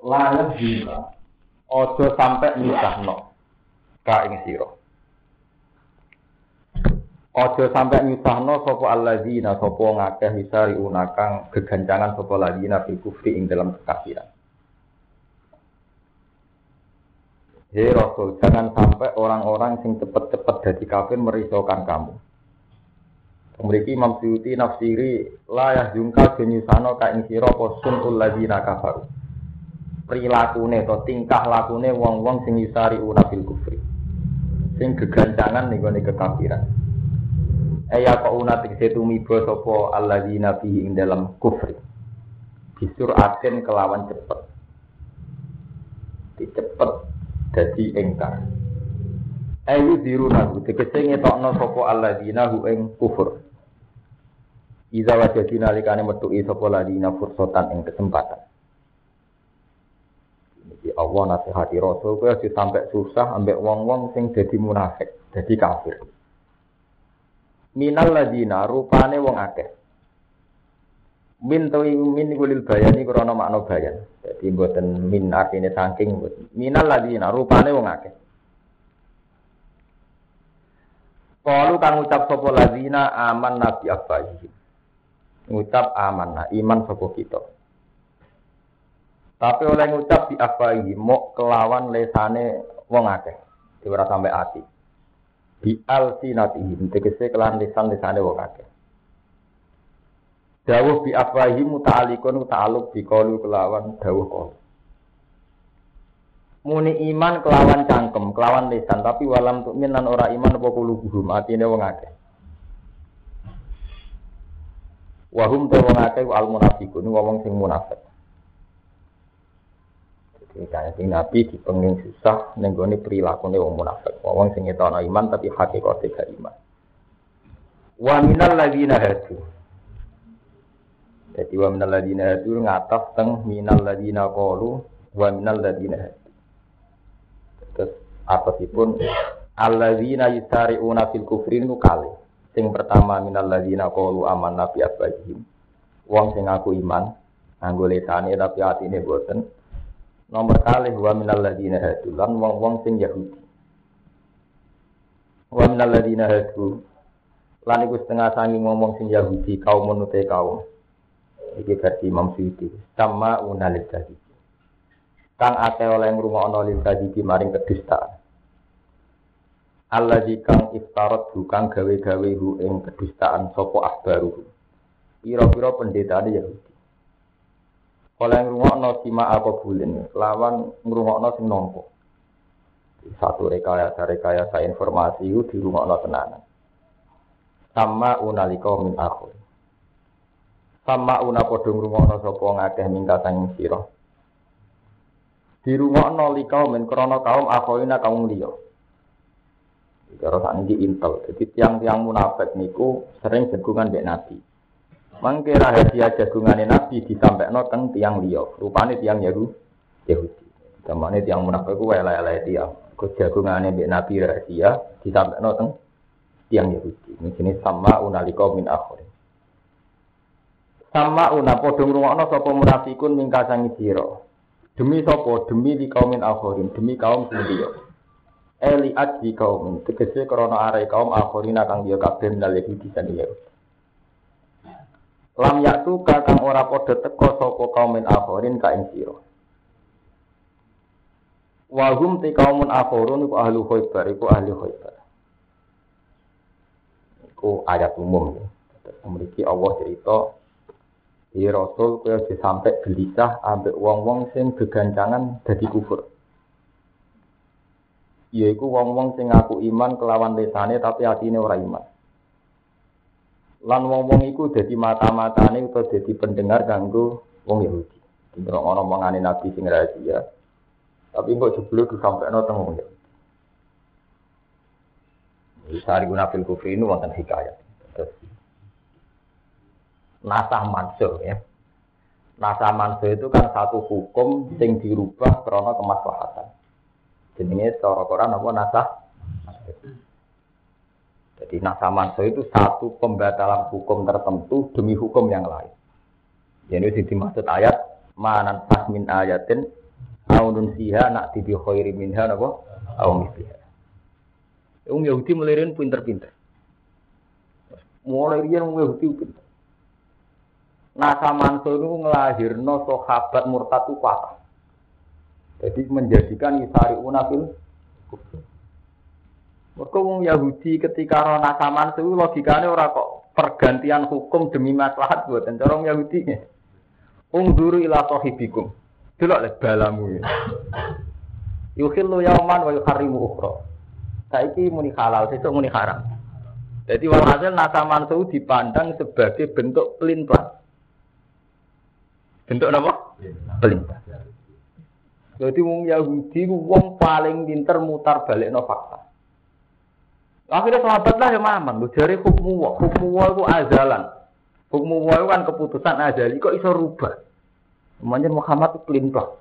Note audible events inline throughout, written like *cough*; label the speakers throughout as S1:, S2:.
S1: layak juga ojo sampai nyusahno. Ka ing sira. Ojo sampai nyusahno sapa alladzina sapa ngakeh hisari unakang gegancangan sapa ladina fil kufri ing dalam kekafiran. Hei Rasul, jangan sampai orang-orang sing cepet-cepet jadi kafir merisaukan kamu. Memiliki Imam Suyuti nafsiri layah jungkal genyusano ka ing sira apa sunul ladina kafaru prilakune atau tingkah lakune wong-wong sing yusari unabil kufri. Sing gegancangan ning gone kekafiran. Eya kok unatik setumiba sapa alladzina fihi ing dalam kufri. Bisur aten kelawan cepet. Dicepet dadi engkar. Ayu diruna tegese ngetokno sapa alladzina hu ing kufur. Iza wajadina likane metuki sapa ladina fursotan ing kesempatan. Jadi Allah nasihati Rasul kowe aja sampai susah ambek wong-wong sing dadi munafik, dadi kafir. Minal ladina rupane wong akeh. Min tawi min kulil bayani krana makna bayan. Jadi mboten min artine saking mboten. Minal ladina rupane wong akeh. Kalu kang ucap sapa ladina aman nabi abahi. Ngucap aman, iman sapa kita. Tapi oleh ngucap di afwahi mau kelawan lesane wong akeh. Ora sampai ati. Bi alsinatihim tegese kelawan lisan lesane wong akeh. Dawuh bi afwahi muta'alikun ta'aluk bi qalu kelawan dawuh qaul. Muni iman kelawan cangkem, kelawan lisan, tapi walam tukmin lan ora iman apa kulubuhum atine wong akeh. Wahum te wong akeh al munafiqun wong sing munafik. Kayak Nabi dipenging susah nenggone perilaku wong munafik. Wong sing ngetono iman tapi hakikate gak iman. Wa minal ladina hadu. Jadi wa minal ladina hadu ngatas teng minal ladina qalu wa minal ladina hadu. Terus apa sih pun alladzina yusari'una fil kufri nu kali. Sing pertama minal ladina qalu amanna bi afwahihim. Wong sing aku iman, nganggo lesane tapi atine boten Nomor kali wa minal ladina hadu lan wong-wong sing Yahudi. Wa minal ladina hadu lan iku setengah sangi ngomong sing Yahudi kaum menute kaum. Iki versi Imam Suyuti. Sama unalit tadi. Kang ate oleh ngrungokno lil tadi maring kedustaan. Allah kang iftarat bukan gawe-gawe hu ing kedustaan sopo ahbaru. Piro-piro pendeta Yahudi. Oleh ngrungokno sima apa bulen, lawan ngrungokno sing nompo. Satu rekayasa rekayasa informasi itu di rumah tenanan. Sama unalika min akhir. Sama una padha ngrungokno sapa ngakeh mingka sang sira. Di rumah lika min krana kaum akhoina kaum liya. Cara sakniki intel. Jadi tiang-tiang munafik niku sering jagungan mbek Nabi. Mangke rahasia jagungane Nabi disampaikan teng tiang liya. Rupane tiang Yahudi. Yahudi. Zamane tiang munafik ku elek-elek tiang. Ku jagungane mbek Nabi rahasia disampaikan teng tiang Yahudi. Ini jenis sama unalika min akhir. Sama una padha ngrungokno sapa munafikun mingkasangi sira. Demi sapa? Demi di kaum min akhirin, demi kaum sing liya. Eli aji kaum, tegese krana are kaum akhirina kang dia kabeh minal Yahudi san Yahudi. Lam yaktu kakang ora padha teka sapa kaum min akhirin ka ing sira. Wa hum te kaumun akhirun iku ahli khaybar, iku ahli khaybar. Iku ayat umum. Memiliki Allah cerita di Rasul kaya sampai gelisah ambek wong-wong sing gegancangan dadi kufur. Yaiku wong-wong sing ngaku iman kelawan lesane tapi atine ora iman. Lan wong-wong iku dadi mata-matane utawa dadi pendengar kanggo wong Yahudi. Dino ana omongane Nabi sing rahasia. Tapi kok jebule sampai no teng ya. Sari guna fil kufri ini wonten hikayat. Nasah mansuh ya. Nasah mansuh itu kan satu hukum yang dirubah karena kemaslahatan. Jenenge secara Quran apa nasah? Jadi nasah mansuh itu satu pembatalan hukum tertentu demi hukum yang lain. Ini dimaksud ayat manan min ayatin aunun siha nak tibi khairi minha napa au misliha. Wong Yahudi melirin pinter-pinter. Mulai dia wong Yahudi pinter. Nasa Mansur itu ngelahirno sahabat murtad itu kuat. Jadi menjadikan Isari Unafil Mereka wong Yahudi ketika roh Nasa Mansur logikanya ora kok pergantian hukum demi maslahat buat dan corong Yahudi. Ungduru ila sahibikum. Delok le balamu. Yukhillu yauman wa yuharrimu ukhra saiki muni halal, sesuk muni haram. Jadi walhasil nasa mansu dipandang sebagai bentuk pelintang. Bentuk apa? Pelintang. Jadi wong Yahudi wong paling pinter mutar balik no fakta. Akhirnya sahabat lah yang mamang, lu jari hukmu wa, hukmu wa itu azalan. Hukmu wa itu kan keputusan azali, kok iso rubah. Kemudian Muhammad itu pelintang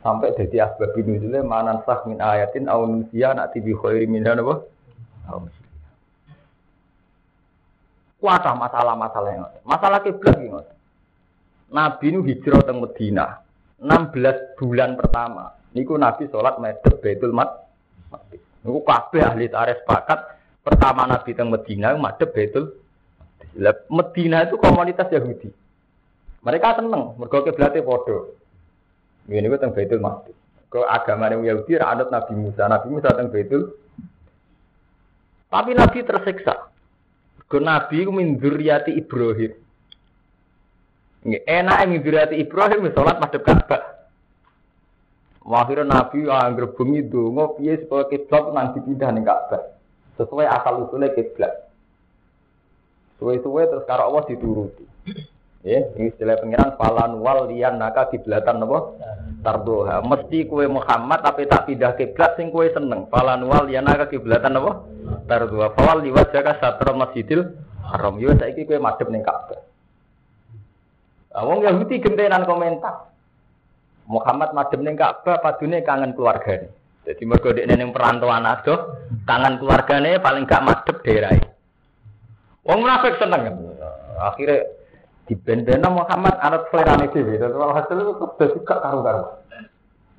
S1: sampai jadi asbab nuzulnya manan sah min ayatin au nusia nak tibi khairi min. Apa? Kuatah masalah-masalah yang masalah kiblat ini Nabi nu hijrah ke Medina. 16 bulan pertama. Niku Nabi sholat medhep Baitul Maqdis niku kabeh ahli tarikh sepakat pertama Nabi teng Medina madhep Baitul Medina itu komunitas Yahudi mereka seneng mergo kiblate padha ini gue tentang Baitul Maqdis. Ke agama Yahudi anut Nabi Musa. Nabi Musa tentang Baitul. Tapi Nabi tersiksa. Ke Nabi itu minduriati Ibrahim. Enak minduriati Ibrahim, sholat madhep Ka'bah. Akhirnya Nabi anggere bengi donga piye supaya kiblat nang dipindah ning Ka'bah. Sesuai asal usulnya kiblat. Suwe-suwe terus karo Allah dituruti. Ya, ini istilah pengiran falan wal lian naka kiblatan apa? Tardoha. Mesti kue Muhammad tapi tak pindah kiblat sing kue seneng. Falan wal lian naka kiblatan apa? Tardoha. Fawal liwat jaga satra masjidil haram. Yo saiki kue madhep ning Ka'bah. Wong Yahudi gentenan komentar. Muhammad madhep ning Ka'bah padune kangen keluargane. Jadi mergo dekne ning perantauan adoh, kangen keluargane paling gak madhep daerah. Wong munafik seneng. Akhirnya di bendena Muhammad anut selera dhewe. Hasil itu terus juga karu-karu.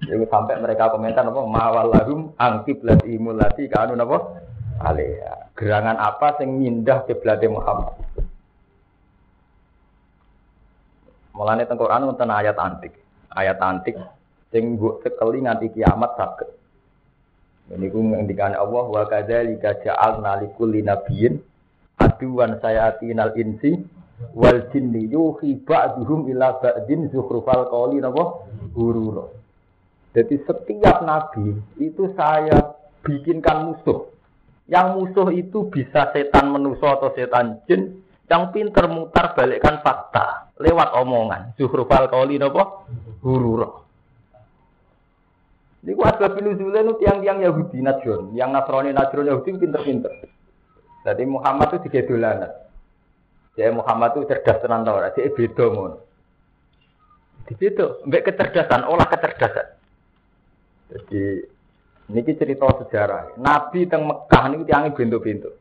S1: Jadi sampai mereka komentar apa mawalahum angkib lati mulati kanu apa alaiha. Gerangan apa sing mindah kiblat Muhammad. Mulane teng Quran wonten ayat antik. Ayat antik sing mbok tekeli nganti kiamat saged. Ini ku ngendikan Allah wa kadzalika ja'alna likulli nabiyyin aduwan sayatinal insi wal jinni yuhi ba'duhum ila ba'din zukhrufal qawli napa guru Jadi setiap nabi itu saya bikinkan musuh. Yang musuh itu bisa setan menuso atau setan jin yang pinter mutar balikkan fakta lewat omongan. Zuhrufal qawli napa guru Ini kuat kebiluzulan itu tiang-tiang Yahudi Najron, yang Nasrani Najron Yahudi pinter-pinter. Jadi Muhammad itu tiga dolanan. Jadi Muhammad itu cerdas tenan tau ora, dia beda mon. Beda, mbek kecerdasan, olah kecerdasan. Jadi niki cerita sejarah. Nabi teng Mekah niku tiange bento-bento.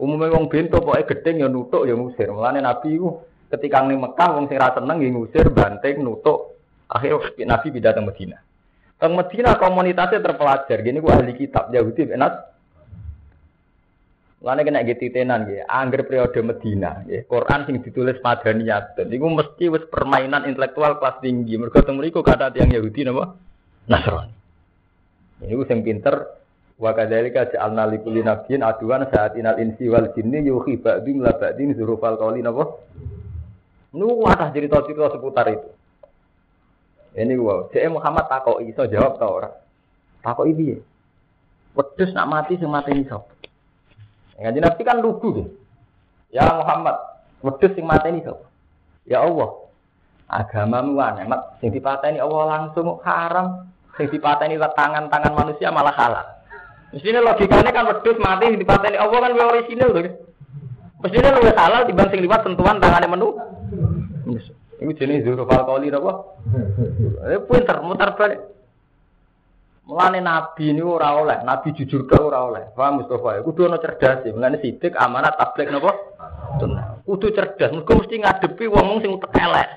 S1: Umumnya wong bento pokoke gedeng ya nutuk ya ngusir. Mulane Nabi itu ketika ning Mekah wong sing ra seneng ngusir, banting, nutuk. Akhirnya Nabi pindah ke Medina. Teng Medina komunitasnya terpelajar. Gini gua ahli kitab Yahudi, enak Lane kena gitu tenan ya, angger periode Medina, ya. Quran sing ditulis Madaniyah. Iku mesti wis permainan intelektual kelas tinggi. Mergo teng mriku kata tiang Yahudi napa? Nasrani. Ini sing pinter wa kadzalika ja'alna likulli nabiyyin aduan sa'atinal insi wal jinni yuhi ba'dhum la ba'dhin zurufal qawli napa? Nu atas cerita-cerita seputar itu. Ini gua, cek Muhammad takok iso jawab ta ora? Takok piye? Wedhus nak mati sing mati iso. Ngaji Nabi kan lugu gitu. Ya Muhammad, wedhus sing mateni sapa? Ya Allah. agamamu aneh, mat sing dipateni Allah langsung haram, sing dipateni tangan-tangan manusia malah halal. Mestinya logikanya kan wedhus mati sing dipateni Allah kan orisinal tuh. Mestinya lu halal dibanding sing liwat sentuhan tangannya menu. Ini jenis zurufal kali apa? Eh pinter mutar balik. Mulane nabi ini ora oleh, nabi jujur ke ora oleh. Paham Mustafa? Kudu ana cerdas ya. Mulane sidik amanat tablik napa? Kudu cerdas, mergo mesti ngadepi wong sing utek elek.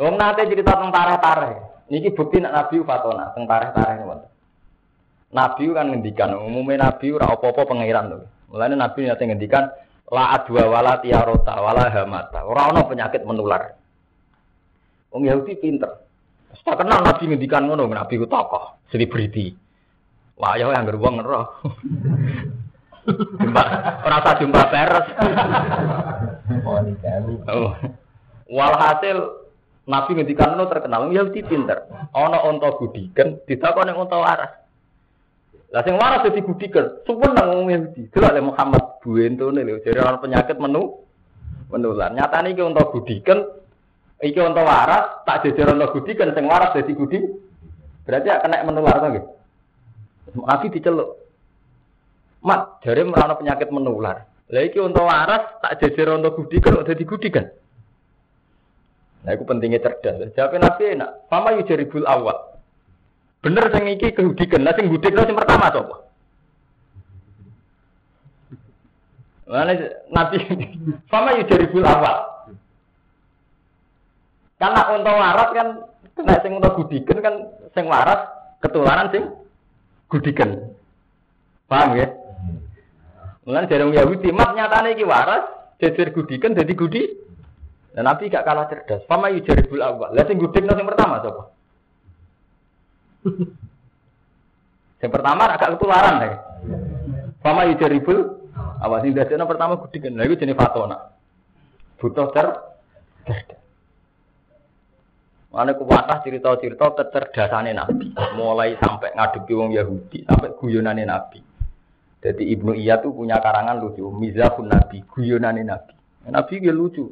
S1: Wong nate cerita tentang tareh-tareh. Niki bukti nak nabi fatona tentang tareh-tareh ngoten. Nabi kan ngendikan, umumnya nabi ora apa-apa pangeran lho. Mulane nabi nate ngendikan la adwa wala tiarota wala hamata. Ora ana penyakit menular. Wong Yahudi pinter. Tak kenal Nabi ngendikan ngono, Nabi ku tokoh, selebriti. Wah, ya yang gerbong ngeroh. *laughs* jumpa, rasa jumpa peres. oh. Walhasil Nabi ngendikan ngono terkenal Yahudi pinter. Ana unta gudiken ditakoni unta waras. Lah sing waras dadi gudiken, suweneng wong Yahudi. Delok le Muhammad buentone lho, jare ana penyakit menu menular. Nyatane iki unta gudiken Iki untuk waras, tak jejer untuk gudi, kan sing waras jadi gudi. Berarti akan naik menular kan gitu. Nabi diceluk. Mat, jari merana penyakit menular. Lah iki untuk waras, tak jejer untuk gudi, kan jadi gudi kan. Nah, itu pentingnya cerdas. Jawabnya Nabi enak. Fama yujaribul awal. Bener sing iki kehudikan. Nah, sing gudik sing pertama coba. Mana Nabi Fama yujaribul awal. Karena untuk waras kan kena sing untuk gudikan kan sing waras ketularan sing gudikan. Paham ya? Mulane jarang Yahudi mat nyatane iki waras, jejer gudikan jadi gudi. Dan Nabi gak kalah cerdas. Fama yujaribul awal. Lah sing gudikno sing pertama sapa? Yang pertama agak ketularan deh. Fama yujaribul awal sing dadekno pertama gudikan. Lah iku jenenge fatona. Butuh ter. Mana kuatah cerita-cerita kecerdasannya Nabi, mulai sampai ngadepi wong Yahudi, sampai guyonannya Nabi. Jadi Ibnu Iya tuh punya karangan lucu, Mizahun Nabi, guyonannya Nabi. Nabi dia lucu.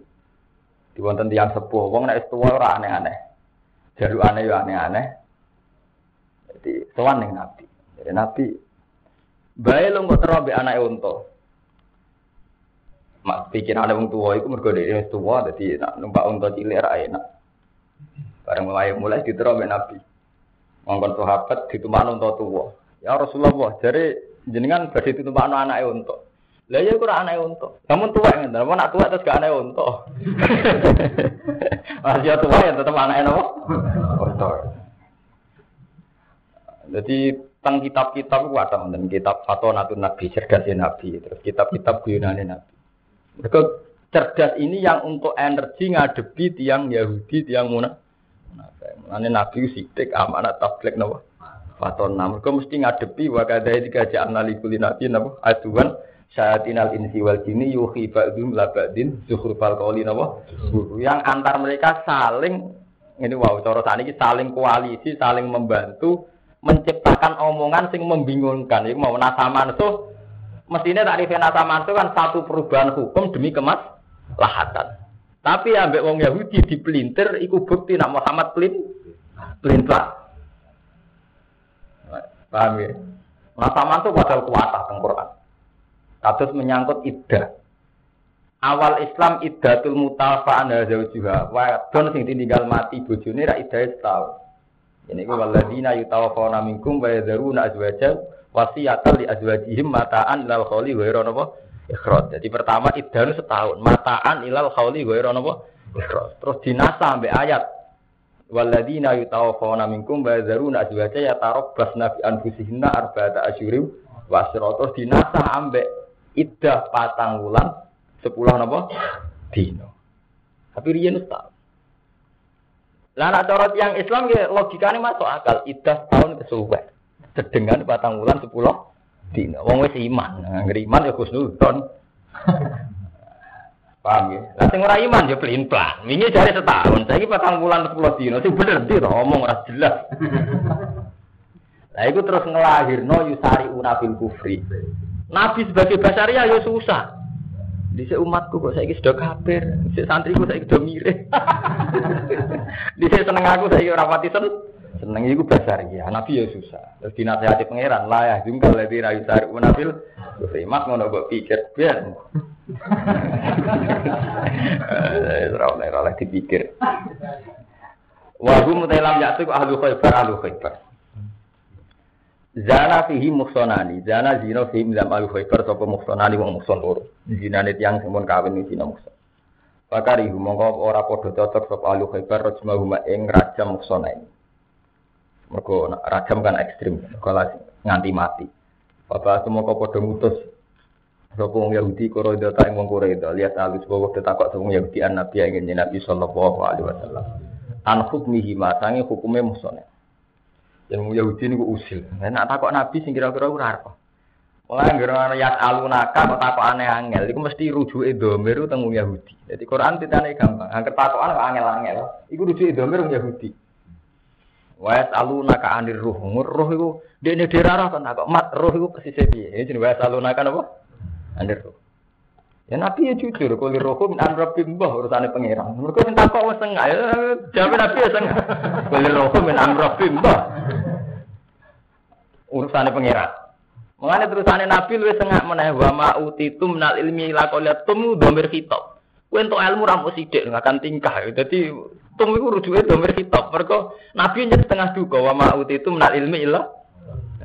S1: Di wonten tiang sepuh, wong nek tua ora aneh-aneh. Ya aneh-aneh. Jadi sowan ning Nabi. Jadi Nabi bae lo kok terobek anake unta. Mak pikirane wong tua iku mergo dhewe tua dadi numpak unta cilik ra enak. Bareng mulai mulai diterima Nabi. Mongkon sahabat ditumpakno untuk tua. Ya Rasulullah, jadi jenengan badhe ditumpakno anake unta. Lah ya ora anake unta. Namun tua ngene, namun nak tua terus gak anake unta. *laughs* Masih tua ya tetep anake napa? Unta. Jadi tentang kitab-kitab itu ada dan kitab Fatonatun Nabi, cerdasnya Nabi, terus kitab-kitab guyonane Nabi. Mereka cerdas ini yang untuk energi ngadepi tiang Yahudi, tiang Munafik Mulane Nabi sidik amanat tablik? Faton nam. Kau mesti ngadepi wa kadai tiga li kulli nabi napa? Aduan syayatinal insi wal jinni yuhi ba'dhum la ba'din zukhrufal qawli napa? Yang antar mereka saling ini wow cara ini saling koalisi, saling membantu menciptakan omongan sing membingungkan. Iku mau nasaman so mestinya takrifnya nasaman itu kan satu perubahan hukum demi kemas lahatan. Tapi ambek wong Yahudi dipelintir iku bukti nak Muhammad pelin pelintar. Paham ya? Sama itu padahal kuatah teng Quran. Kados menyangkut iddah. Awal Islam iddatul mutafa'an zaujuha. Wadon sing ditinggal mati bojone ra iddah setahun. Ini ku waladina yutawaffawna minkum wa yadharuna azwajan wasiyatan li azwajihim mata'an lal kholi wa napa ikhraj. Jadi pertama iddah setahun, mataan ilal khauli ghairu napa? Ikhraj. Terus dinasa sampai ayat Waladina yutawaffawna minkum wa yadharuna azwaja yatarabbasna bi anfusihinna arba'ata asyurim wa Terus dinasa ambek iddah patang wulan 10 napa? Dino. Tapi riyen setahun. Lah nek cara yang Islam ya logikane masuk akal, iddah tahun kesuwen. Sedengan patang wulan 10 dina. Wong wis iman. Nah, iman ya khusnudon. *laughs* Paham ya? Lah sing ora iman ya pelin-pelan. Wingi jare setahun, saiki patang bulan 10 dina. Sing bener ndi to omong ora jelas. *laughs* Lah iku terus ngelahirno yusari unabil kufri. Nabi sebagai basaria ya susah. Di umatku kok saiki sudah kafir, di santriku saiki sudah mirip. di seneng aku saiki ora pati sen. Seneng iku basar ya, Nabi ya susah. Terus dinasihati pangeran, lah ya jungkal lebih rayu tarik nabil. Gus Imat ngono kok pikir biar. Ora oleh oleh dipikir. Wahum telam yaitu ahlu khaybar ahlu khaybar. Zana fihi muhsonani, zana zina fihi milam al khaybar sapa muhsonani wong muhson loro. Zinane tiyang sing kawin iki zina muhson. Pakari mongko ora padha cocok sapa al khaybar rajmahuma ing rajam muhsonani. Mergo rajam kan ekstrim, kalau nganti mati. Bapak semua kau padha mutus sapa wong Yahudi koroida ta ing wong koroida lihat alus bahwa ditakok sapa Yahudi an Nabi ingin Nabi sallallahu alaihi wasallam. An hukmihi ma sange hukume. Yang Yahudi ini usil. Nah, takut Nabi sing kira-kira ora apa. Mulai ngira yat alunaka kok takok aneh angel iku mesti rujuke domir teng Yahudi. Jadi Quran titane gampang. Angger takokan kok angel-angel. Iku rujuke domir wong Yahudi. Wa alunaka anir ruh. Ruh iku dene dirarah kan takok mat ruh iku pesise piye? Ya jenenge wa alunaka napa? Anir ruh. Ya Nabi ya jujur, kulir rohum min amrabi mbah urusannya pangeran. Mereka minta kok wes tengah, ya Nabi ya tengah. Kulir rohum min amrabi mbah urusannya pangeran. Mengenai terusannya Nabi lu tengah meneh wa ma utitum minal ilmi ila qaliyatum domir kitab. Kowe entuk ilmu ra mung sithik akan tingkah. Dadi tum iku rujuke domir kitab. Mergo Nabi nyet setengah duka wa ma utitum minal ilmi ila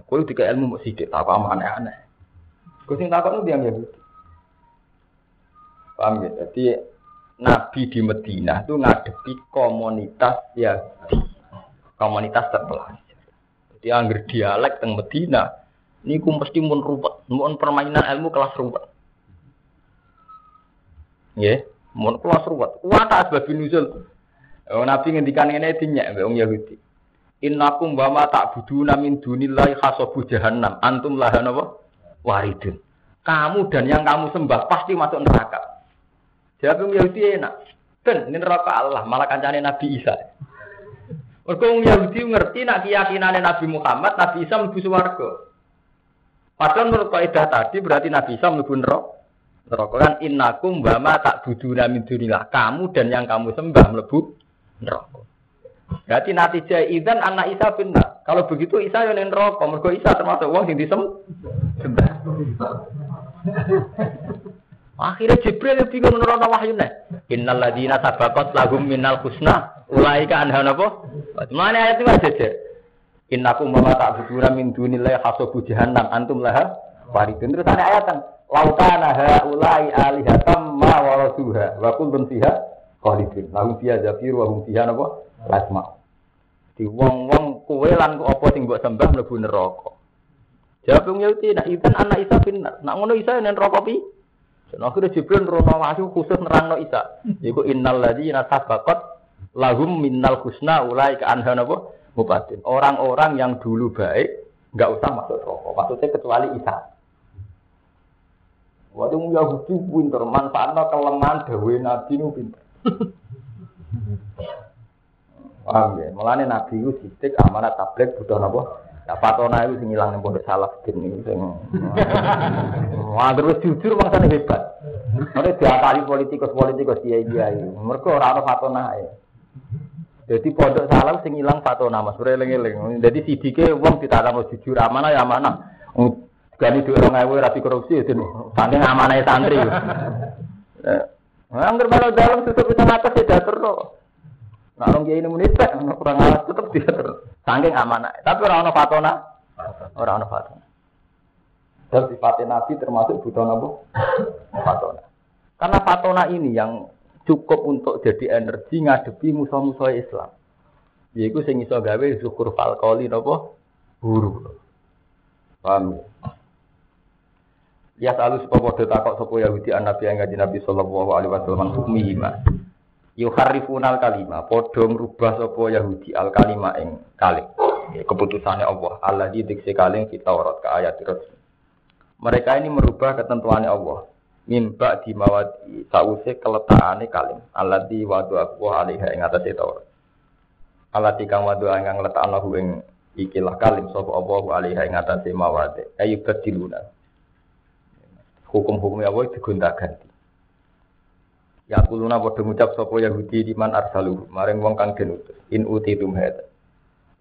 S1: kowe dika ilmu mung sithik tak apa aneh-aneh. Kowe sing takon dia Yahudi. Paham ya? Jadi Nabi di Medina itu ngadepi komunitas Yahudi, komunitas terpelajar. Jadi angger dialek teng Medina, ini ku mesti mun ruwet, mun permainan ilmu kelas ruwet. Ya, mun kelas ruwet. Wata sebab nuzul. Oh, Nabi ngendikan ini dinyak mbek wong Yahudi. Innakum wa ma ta'buduna min dunillahi hasabu jahannam. Antum laha napa? Waridun. Kamu dan yang kamu sembah pasti masuk neraka. Jawab wong Yahudi enak. Ben ini neraka Allah, malah kancane Nabi Isa. Mergo wong Yahudi ngerti nak keyakinane Nabi Muhammad, Nabi Isa mlebu swarga. Padahal menurut kaidah tadi berarti Nabi Isa mlebu neraka. Neraka kan innakum wa ma ta'buduna min dunillah. Kamu dan yang kamu sembah mlebu neraka. Berarti natijah idan anak Isa benar. Kalau begitu Isa yang neraka, mergo Isa termasuk wong sing disembah. Akhirnya Jibril yang bingung menerima wahyu nih. Innal ladina sabakot lahum minal husna ulaika anha napa? Mana ayat itu aja. Innakum ma ta'buduna min dunillahi hasabu jahannam antum laha waridun. Terus ada ayat kan lautana haulai alihatam ma warasuha wa kullun fiha khalidun. Lahum fiha zafir wa hum fiha napa? Lasma. Di wong-wong kowe lan apa sing mbok sembah mlebu neraka. Jawab wong Yahudi, nak iban anak Isa benar. Nak ngono Isa nen neraka pi? Dan akhirnya Jibril rono wahyu khusus nerangno Isa. Iku innal ladzina sabaqat lahum minnal husna ulai ke anha napa mubatin. Orang-orang yang dulu baik nggak usah masuk neraka. Maksudnya kecuali Isa. Waktu Yahudi pinter manfaatnya kelemahan dawe Nabi nu pinter. *laughs* Paham ya? Mulane Nabi itu sidik amanat tablet butuh napa? Nah, patona itu sing ilang ning pondok salaf sing. Wah, terus jujur mangsane hebat. Nek diakali politikus-politikus kiai-kiai. Mergo ora ana patona ae. Jadi pondok salaf sing ilang fatona Mas, eling-eling. Jadi sidike wong ditanam jujur amanah ya amanah. Gani dhuwit 2000 rapi korupsi itu saking amanah santri. Nah, angger malah dalam tutup bisa ngatas ya terus. Nah, orang kiai ini menit kurang alas tetap dia terus. Saking amanah. Tapi orang ono fatona, orang ono fatona. Dan sifatnya Nabi termasuk butuh apa? Fatona. Karena fatona ini yang cukup untuk jadi energi ngadepi musuh-musuh Islam. Yaiku sing iso gawe syukur falkoli napa? Guru. Paham? Ya selalu supaya padha takok sapa Yahudi an Nabi yang ngaji Nabi sallallahu alaihi wasallam hukmi ma. Yuharrifunal kalima, padha ngrubah sapa Yahudi al kalima ing kalim. Ya, keputusannya Allah. Allah di diksi kaling kita Taurat ke ayat resmi. Mereka ini merubah ketentuannya Allah. Mimba di mawadi sause keletakane kalim. Allah di wadu aku alaiha ing atase Taurat. Allah di kang wadu ing ngletakno ing ikilah kalim sapa Allah alaiha ing atase mawadi. Ayu badiluna. Hukum-hukum Allah digonta ganti. Ya kuluna padha ngucap sapa Yahudi di man arsaluhu. Maring wong kang den. In utitum hada.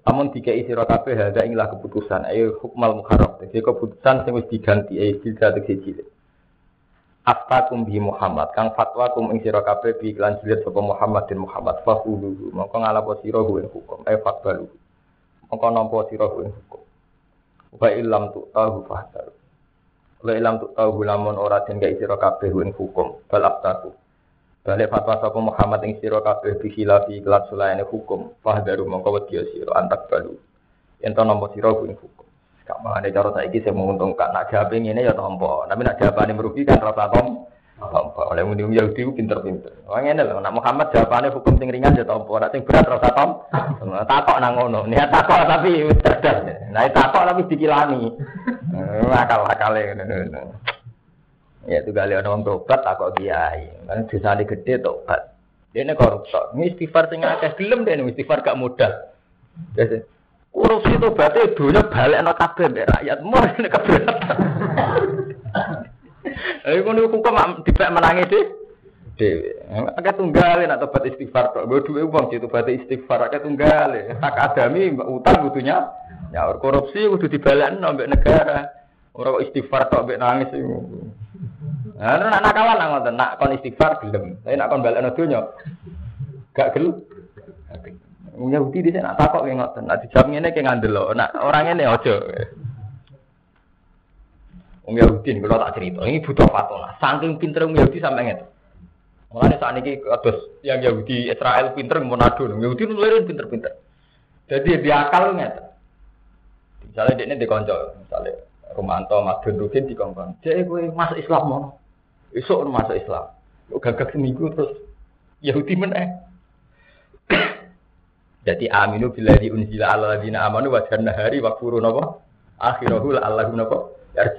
S1: Lamun dikai sira kabeh hada ing keputusan. Ayo hukmal muharram. Dadi keputusan sing wis diganti ayo bisa siji. Aftakum bi Muhammad. Kang fatwa kum ing sira kabeh bi iklan jilid sapa Muhammad din Muhammad. Fahuluhu mongko ngalapo sira ing hukum. Ayo fatbalu mongko nampa sira ing hukum. Wa illam tu tahu fahdar wa illam tu tahu lamun ora den gak sira kabeh hukum. Bal aftaku Balik fatwa sapa Muhammad ing sira kabeh bi khilafi kelat sulayane hukum. Fahdaru mongko wedi sira antak balu. Yen to nampa sira ing hukum. Gak mangane cara saiki sing menguntungkan. Nak jawabe ngene ya tampa. Tapi nak jawabane merugikan rasa tom. Tampa. Oleh muni Yahudi pinter-pinter. Wah ngene lho, nak Muhammad jawabane hukum sing ringan ya tampa. Nak sing berat rasa tom. Takok nang ngono. Niat takok tapi cerdas. Nah takok tapi dikilani. Akal-akale ngono. Ya itu kali orang tobat tak kok kiai. Kan dosa gede tobat. Dia ini koruptor. Ini istighfar sing akeh film deh istighfar gak modal. Jadi korupsi tobatnya dunia balik anak kabeh mbek rakyat mur ini keberatan. *laughs* Ayo kono hukum dipek menangi deh. Dewi, agak tunggal nak tobat istighfar tok. Gue duwe uang situ tobat istighfar agak tunggal. Tak adami utang butuhnya. Ya korupsi kudu dibalik mbek negara. Orang istighfar tok mbek nangis. Nah, nak nakalan nak ngoten, nak kon istighfar gelem. Tapi nak kon balekno donya gak gelem. Wong Yahudi dhisik nak takok ki ngoten, nak dijawab ngene ki ngandel nak orang ngene aja. Wong Yahudi kalau tak cerita, ini butuh fatwa. Saking pinter wong Yahudi sampai ngene. Mulane saat ini kados yang Yahudi Israel pinter monado, Yahudi nulirin pinter-pinter. Jadi dia akal ngeten. Misalnya dia ini dikonco, misalnya Romanto, Mas Gendrukin dikongkong. Jadi gue masuk Islam mau. Esok masuk Islam. Gagak seminggu terus Yahudi mana? *coughs* Jadi aminu bila di unzila ala ladina amanu wa hari wa furu napa? Akhirahu la Allahu napa? Ya *coughs*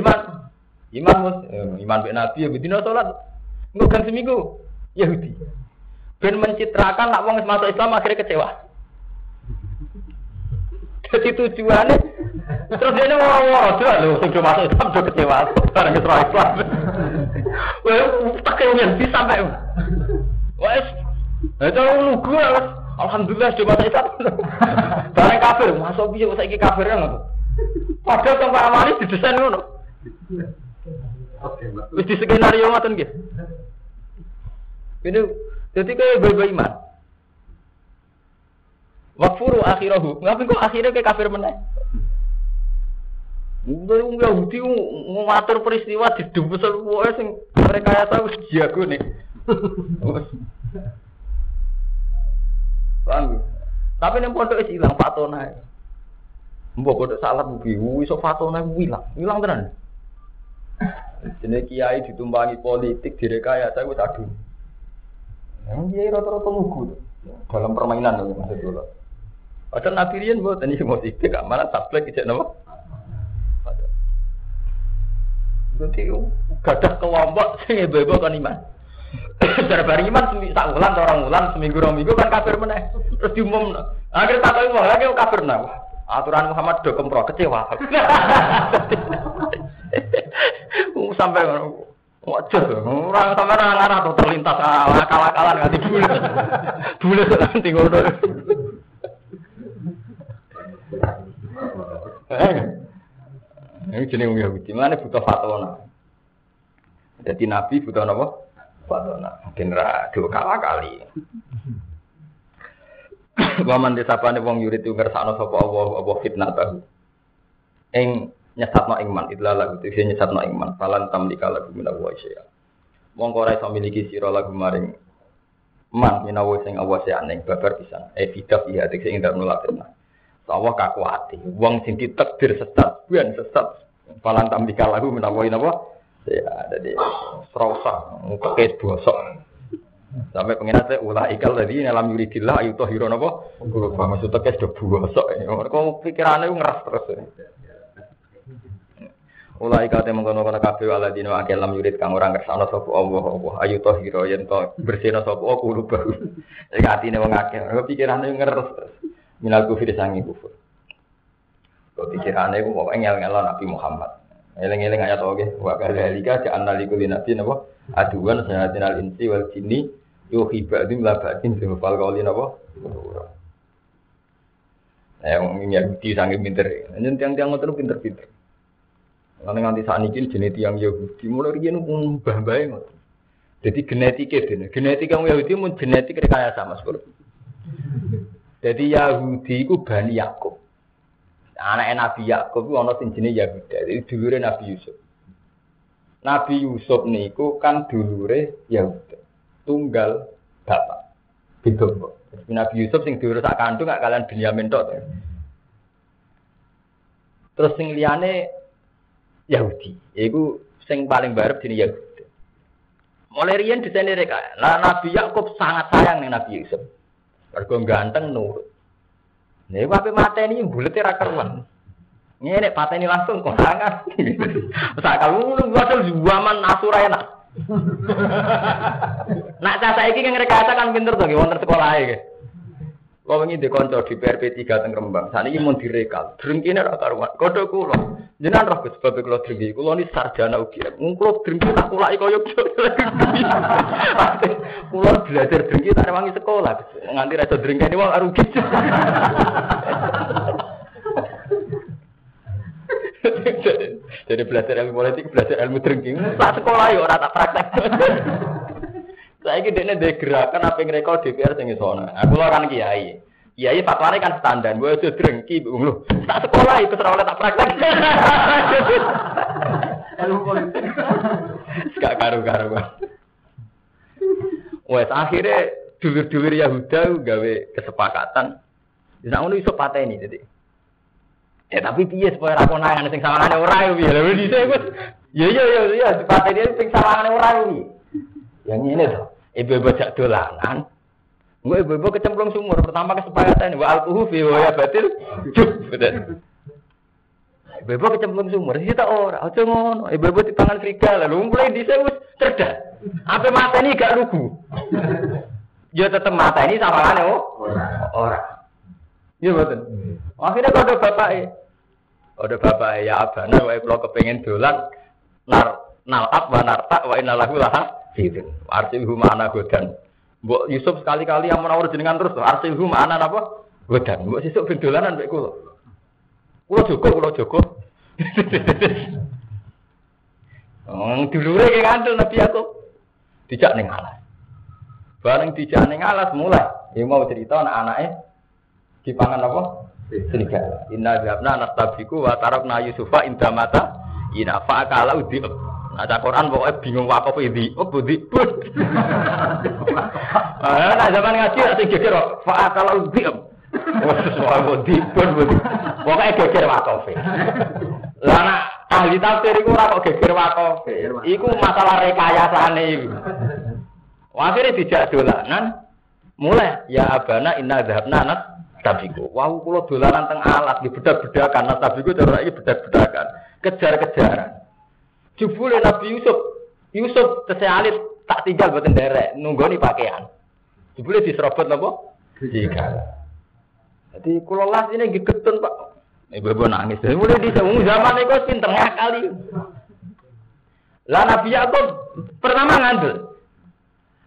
S1: iman. Iman mus, eh, iman be nabi ya bedino salat. Enggak seminggu Yahudi. Ben mencitrakan nak wong masuk Islam akhirnya kecewa. *laughs* Jadi tujuannya terus dia ngomong, "Sudah lu sudah masuk Islam sudah kecewa, barang Islam Islam." Wah, tak kemudian bisa sampai. Wes, itu lu gue Alhamdulillah sudah masuk Islam. Barang kafir, masuk biar saya kafir kan? Padahal tempat amali didesain ngono. Wis di skenario ngoten nggih. Ini jadi kayak bayi iman. Wakfuru akhirahu. Ngapain kok akhirnya kayak kafir meneh? Wong Yahudi ngatur peristiwa di dumpesel wae sing mereka ya tahu jago nih. Paham? Tapi ning pondok wis ilang fatona. Mbok pondok salah buki, iso fatona ilang. Ilang tenan. Jenenge kiai ditumpangi politik direkayasa wis aduh. Yang kiai rata-rata ngugu dalam permainan lho maksud kula. Padahal Nabi Rian buat ini mau sidik, mana tablek ijek nama. Jadi gadah kelompok sing ibu kan iman. *coughs* Cara bareng iman tak ulang orang ulang seminggu orang minggu kan kafir meneh. Terus diumum. Akhirnya tak tahu lagi kafir nah. Aturan Muhammad do kempro kecewa. *laughs* Sampai Wajar, orang sampai orang arah tuh terlintas akal-akalan nggak dibule, *laughs* bule nanti ngono. *laughs* Eh, ini jenis wong Yahudi, mana butuh fatwa Jadi Nabi butuh apa? Fatwa Mungkin dua kalah kali. *coughs* Waman desapane wong yurid itu ngersakno sapa Allah apa fitnah tahu. Ing nyesatno iman, itulah lagu itu nyesatno iman. Falan tamlika lagu minawa syai'a. Wong ora iso miliki sira lagu maring man minawa sing awas ya ning babar pisan. E bidak iya sing ndak nolak fitnah. Allah kakuati. Wong sing ditakdir sesat, bukan sesat. Falan tambika lagu menawa napa? Ya, jadi serasa pakai bosok. Sampai pengen saya ulah ikal tadi dalam yuridillah ayu toh hiro napa? Guru maksudnya kayak sudah bosok. Kau pikirannya ngeras terus. Ulah ikal teh mengkono kono kafe wala dino akeh lam yurid kang orang kersane sapa Allah Allah ayu toh hiro yen to bersihna sapa kulo baru. Iki atine wong akeh. Pikirane ngeres minal kufir sangi kufur. Kau pikirannya aku mau ngel ngelon Nabi Muhammad. Eleng-eleng ayat oke. Wa kadzalika ja'alna likulli nabiyyin apa? Aduan sayatin al insi wal jinni yuhi ba'dim la ba'din fil qawli napa? Yang Yahudi sangat pinter. Ini tiang-tiang ngoten pinter-pinter. Karena nganti ini jenis tiang Yahudi mulai riyen mbah mbah ngoten. Jadi genetik itu, genetik yang Yahudi mun genetik rekayasa mas bro. Jadi Yahudi itu bani Yakub. Anak Nabi Yakub itu ana sing jenenge Yahuda. Jadi dulure Nabi Yusuf. Nabi Yusuf niku kan dulure Yahuda. Tunggal bapak. Kok. Nabi Yusuf sing diurus sak kandung gak kalian Binyamin tok. Terus sing liyane Yahudi. Iku sing paling barep jenenge Yahudi. Mulai riyen desain mereka. Lah Nabi Yakub sangat sayang nih Nabi Yusuf. Mergo ganteng nurut. Nih wae mateni bulet ra karuan. Ngene pateni langsung konangan. Sak kalu padahal zaman asura enak. Nak cah saiki kan rekayasa kan pinter to wonten sekolah iki. Kalau ini dikonco di PRP 3 teng Rembang, saat ini mau direkal, drengkine ra karuan. Kodho kula, jenengan roh Gus sebab kula drengki, kula ni sarjana ugi. Mung kula drengki tak kulaki kaya Kula belajar drengki tak rewangi sekolah, nganti ra iso drengkeni wong rugi. Jadi belajar ilmu politik, belajar ilmu drengki, tak sekolah ya ora tak praktek. Saya ini dia ada gerakan apa yang rekor DPR sing sana. Aku lo kan kiai. Kiai fatwane kan standar. Gue sudah drengki, lu. Tak sekolah itu serah oleh tak praktek. Gak karu-karu. Wes akhirnya dulur-dulur Yahuda gawe kesepakatan. Bisa ngono iso pateni jadi. Ya tapi piye supaya ra konangan sing sawangane ora yo piye. Lha dhisik wis. Ya ya ya ya dipateni sing sawangane ora piye. Yang ini tuh, ibu-ibu jak dolanan. Gue ibu-ibu kecemplung sumur. Pertama kesepakatan, wa alkuhu fi wa ya batil. Cuk, Ibu-ibu kecemplung sumur. Kita ora, aja ngono. Ibu-ibu di tangan serigala. Lalu mulai di wis cerdas. Apa mata ini gak lugu? Ya tetep mata ini sama kan oh. Ora. Iya betul. Akhirnya kode bapak Kode bapak ya abana wae kalau kepengen dolan nar nalap wa narta wa innalahu laha Gitu. Arsilhu ma'ana godan. Mbok Yusuf sekali-kali yang menawar jenengan terus arsilhu ma'ana apa? Godan. Mbok sesuk ben dolanan mek kula. Kula Joko, kula Joko. *laughs* Oh, dulure ki Nabi aku. Dijak ning alas. Bareng dijak ning alas mulai. Ya mau cerita anak anaknya dipangan apa? Serigala. Inna jabna nastabiku wa tarakna Yusufa inda mata ina fa'akala udi Nah, Quran pokoknya bingung wakaf ini. Oh, budi. Nah, zaman ngaji nanti geger kok. Fa kalau diam. Soal budi pun budi. Pokoknya geger wakaf. Lah nak ahli tafsir iku kok geger wakaf. Iku masalah rekayasane iku. Akhirnya dijak dolanan. Mulai ya abana inna dhahabna nat tabiku. Wau kula dolanan teng alat di bedak-bedakan nat tabiku cara iki bedak-bedakan. Kejar-kejaran. Jubule Nabi Yusuf, Yusuf tesealit tak tinggal buatan derek, nih pakaian. Jubule diserobot nopo? Jika. Jadi kalau las ini gigetun pak, ibu-ibu nangis. Mulai di zaman itu pinter kali. Lah Nabi Yakub pertama ngandel.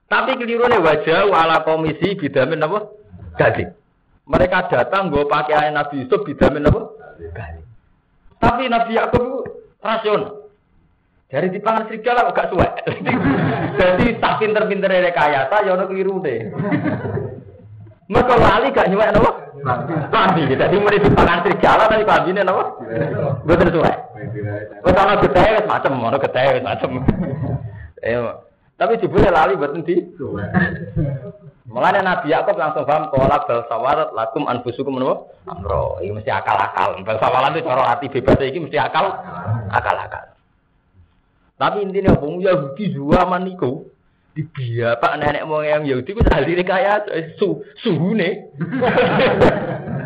S1: Tapi nih wajah wala komisi bidamin apa? Gading. Mereka datang gue pakaian Nabi Yusuf bidamin apa? Gading. Tapi Nabi Yakub rasional. Dari di pangan serigala kok gak suwe. *laughs* Jadi tak pinter-pinter rekayasa ya ono keliru deh. Mereka lali gak nyuwek napa? Jadi mulai di pangan serigala tapi lambine napa? Mboten suwe. Wis ana getahe wis macem, ana getahe wis macem. *laughs* Eh, tapi jebule lali mboten di. Mulane Nabi Yakub langsung paham kalau bal sawarat lakum anfusukum menapa? Amro. Ini mesti akal-akal. Bal sawarat itu cara hati bebas iki mesti akal akal-akal. Tapi intinya wong Yahudi zaman niku di pak nenek moyang Yahudi ku ahli kaya su suhune. *laughs*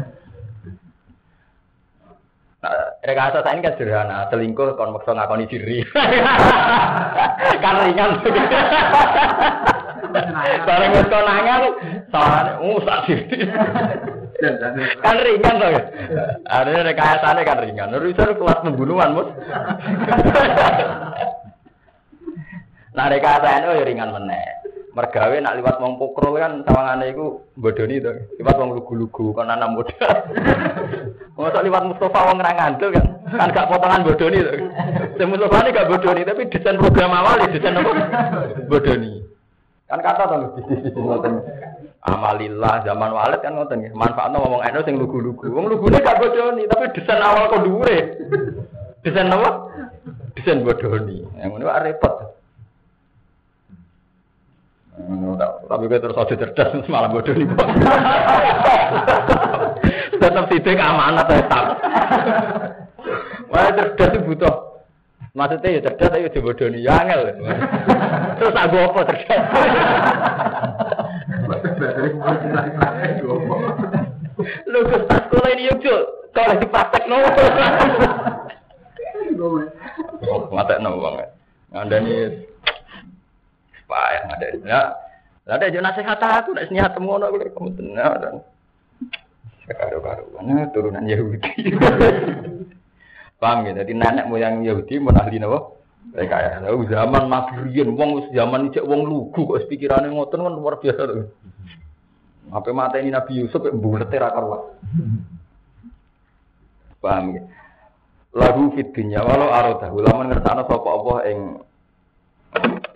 S1: Nah, rekayasa saya ini kan sederhana, selingkuh kon maksa ngakoni diri. *laughs* kan ringan. Bareng wis konangan sawane uh sak *laughs* kan ringan toh. Ada rekayasane kan ringan. Urusan kelas pembunuhan, Mus. Nah rekayasane oh ya ringan meneh. Mergawe nak liwat wong pokrol kan sawangane iku bodoni to. Liwat wong lugu-lugu kon ana modal. *laughs* Mosok liwat Mustafa wong ra ngandel kan. Kan gak potongan bodoni to. Sing Mustafa gak bodoni tapi desain program awal ya desain apa? Bodoni. Kan kata to ngoten. Amalillah zaman walid kan ngoten nggih. Manfaatno ngomong eno sing lugu-lugu. Wong lugune gak bodoni tapi desain awal kok dhuwure. Desain apa? Desain bodoni. Yang ngono repot. Tapi gue terus aja cerdas *laughs* malah bodoh nih bos. *laughs* Tetap sidik amanat tetap. Wah cerdas itu butuh. Maksudnya ya cerdas tapi udah bodoh nih, ya angel. Terus aku apa cerdas? Lu ke sekolah ini yuk kalau di praktek no. Mata no banget. Anda nih payah ada. Ya, ada aja nasihat aku, nak nasihat temu ono kulo kamu tenar dan karo karo mana turunan Yahudi. *laughs* Paham ya? Jadi nenek moyang Yahudi mau ahli napa? Mereka ya, lalu zaman Nabi wong zaman ijek wong lugu kok pikirannya ngoten kan luar biasa tuh. Apa mata ini Nabi Yusuf bulat ra karuan. Paham ya? Lagu fit dunya walau arodah ulama ngertana sapa Allah ing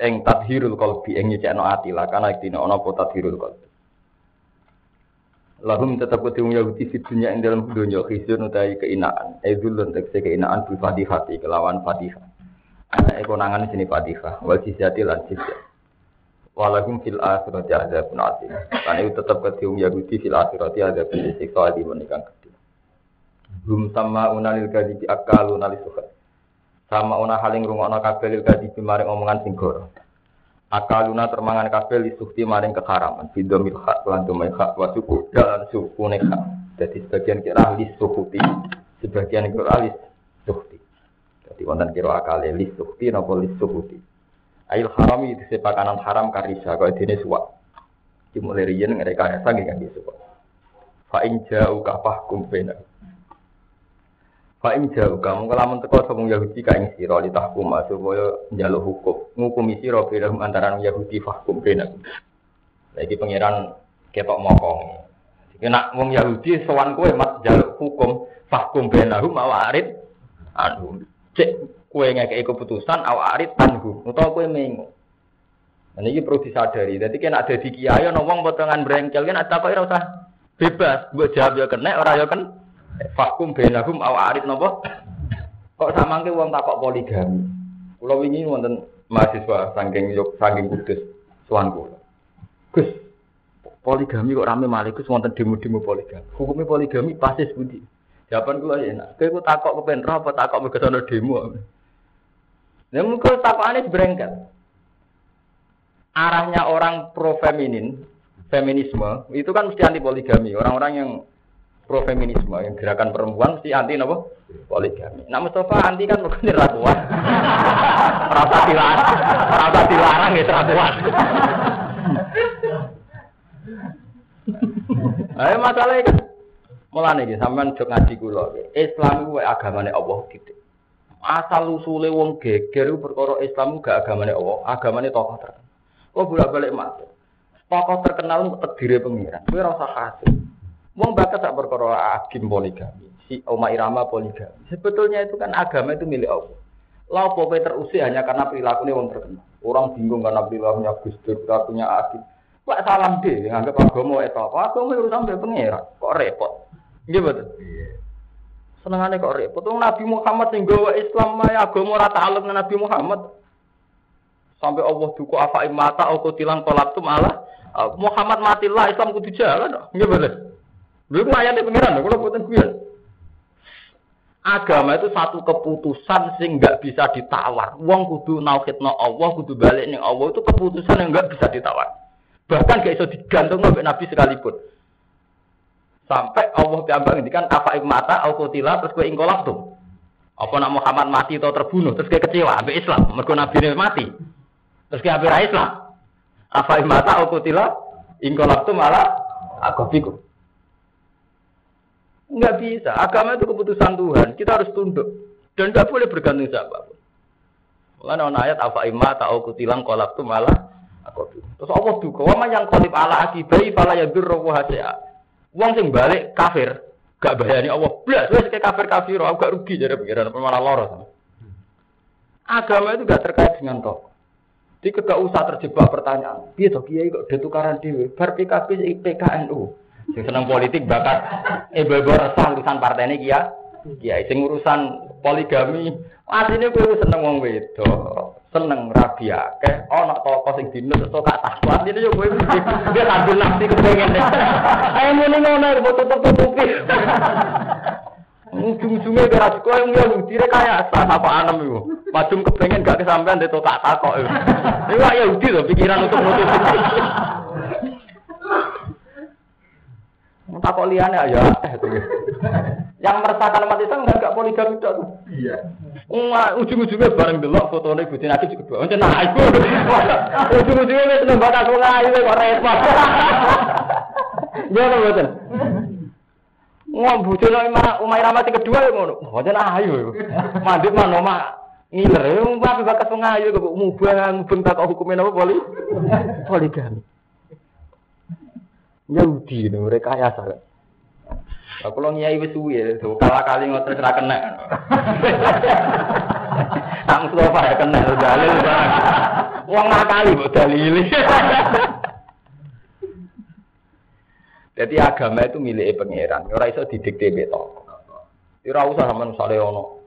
S1: ing tadhirul qalbi ing nyecekno ati lah kana dina ana apa tadhirul qalbi. Lahum tetap kudu Yahudi di dunia ing dalam dunia khisun utai keinaan. Edulun tekse keinaan bil fatihati kelawan fatihah ana ekonangan sini fatihah wal jizyati lan jizya walahum fil akhirati adzabun azim lan itu tetap kudu Yahudi fil akhirati adzabun siksa di menikang gede Hum sama unalil kadibi akalu nalisuhat sama ona haling rungokno kabeh lil kadi maring omongan sing goro. Akaluna termangan kabeh li sukti maring keharaman. Bidomil hak lan domai hak wa suku dalan suku neka. Jadi sebagian kira li sukuti, sebagian kira li sukti. Jadi wonten kira akal li sukti napa li sukuti. Ail harami itu sepakanan haram karisa kau dene suwak. Dimulai riyen ngereka sangi kan suwak. Fa in ja'u kafah kumpena. Fa ing jauh kamu kelamun teko sapa Yahudi ka ing sira li tahkum supaya njaluk hukum. Ngukumi sira pirang antarané Yahudi fahkum benak. Lagi pangeran ketok mokong. Nak wong Yahudi sowan kowe mat njaluk hukum fahkum benahum awarid anu cek kowe ngekeki keputusan awarid tanhu utawa kowe mengo. Nah, ini perlu disadari. Jadi kan ada di kiai, ono wong potongan brengkel kan ada kok ora usah bebas. Buat jawab ya kena, ora ya kan Fakum benahum aw arid nopo. Kok samangke wong takok poligami. Kula wingi wonten mahasiswa saking yuk saking kudus sowan kula. Gus, poligami kok rame malih Gus wonten demo-demo poligami. Hukumnya poligami pasti sepundi? Jawaban kula ya enak. Kowe takok kepen apa takok mergo ana demo. Lah muga takokane brengket. Arahnya orang pro feminin, feminisme itu kan mesti anti poligami. Orang-orang yang pro feminisme yang gerakan perempuan mesti anti nopo poligami. Nah Mustafa anti kan bukan ratuan. *laughs* Rasa dilarang, rasa dilarang ya ratuan. *laughs* Ayo masalahnya kan mulane iki sampean jog ngaji kula. Islam kuwi agamane Allah titik. Asal usule wong geger perkara Islam gak agamane Allah, agamane tokoh terkenal. Kok bolak-balik matur. Tokoh terkenal terdiri pengiran. Ora usah kasih. Wong bakat tak perkara agim poligami. Si Oma Irama poligami. Sebetulnya itu kan agama itu milik Allah. Lah apa terusir hanya karena perilakunya wong terkenal. Orang bingung karena perilakunya Gus Dur, perilakunya agim. Pak salam deh, nganggap agama itu apa? Agama itu sampai pengira. Kok repot? Iya betul. Senengane kok repot. Wong Nabi Muhammad sing gawa Islam maya agama ora dengan Nabi Muhammad. Sampai Allah duku apa imata aku tilang kolap tuh malah Muhammad matilah Islam kudu jalan. Iya betul. Lha ku ayate pengiran kula boten guyon. Agama itu satu keputusan sing nggak bisa ditawar. Wong kudu nauhidno Allah, kudu balik ning Allah itu keputusan yang nggak bisa ditawar. Bahkan gak iso digantung sampai Nabi sekalipun. Sampai Allah piambang kan apa mata au kutila terus kowe ingkolak tuh. Apa nak Muhammad mati atau terbunuh terus kayak kecewa ambek Islam, mergo Nabi mati. Terus kayak ambek Islam. Apa mata aku tila ingkolak tuh malah aku pikir. Enggak bisa. Agama itu keputusan Tuhan. Kita harus tunduk dan tidak boleh bergantung siapa. Mulane ana ayat apa imma ta'u kutilang kolak tuh malah aku. Terus Allah duka, wa yang qalib ala akibai fala yadurru hasia. Wong sing balik kafir, gak bayani Allah. Blas wis kayak kafir kafir, aku gak rugi jadi pikiran malah loro. Agama itu gak terkait dengan toh. Jadi gak usah terjebak pertanyaan. Piye to kiai kok detukaran dhewe? Bar PKB PKNU. Sing seneng politik bakat bebo resah urusan partai ini kia. Kiai sing urusan poligami Asline kowe seneng wong wedok, seneng rabi akeh, ana toko sing dinut terus gak takwa. Ini yo kowe dia sambil nafsi kepengen. Ayo muni ngono kok tutup-tutupi. Ujung-ujungnya kira kau yang Yahudi kaya asal apa anem itu. Madum kepengen gak kesampaian dia tak takok itu. Ya Yahudi tuh pikiran untuk nutupi. Takok liane ya. Yang meresahkan umat Islam enggak enggak poligami itu. Iya. ujung-ujungnya bareng delok fotone Gusti Nabi juga. Oncen nah iku. *laughs* Ujung-ujungnya wis nembak aku ngayu kok repot. Ya mboten. Ngom bojono Umay Ramati kedua ngono. Oncen ayu. Mandip mano mak ngiler. Wong bakat ngayu kok mubang mubeng tak hukumin apa poli? Poligami. Yahudi mereka ya salah. Aku lo nyai wis ya, kalah kali ngotot ra kena. Tak Mustafa ya kena dalil. Wong ngakali mbok dalili. *laughs* Jadi agama itu milik pangeran, ora iso didikte beto. Ora usah sampean sale ono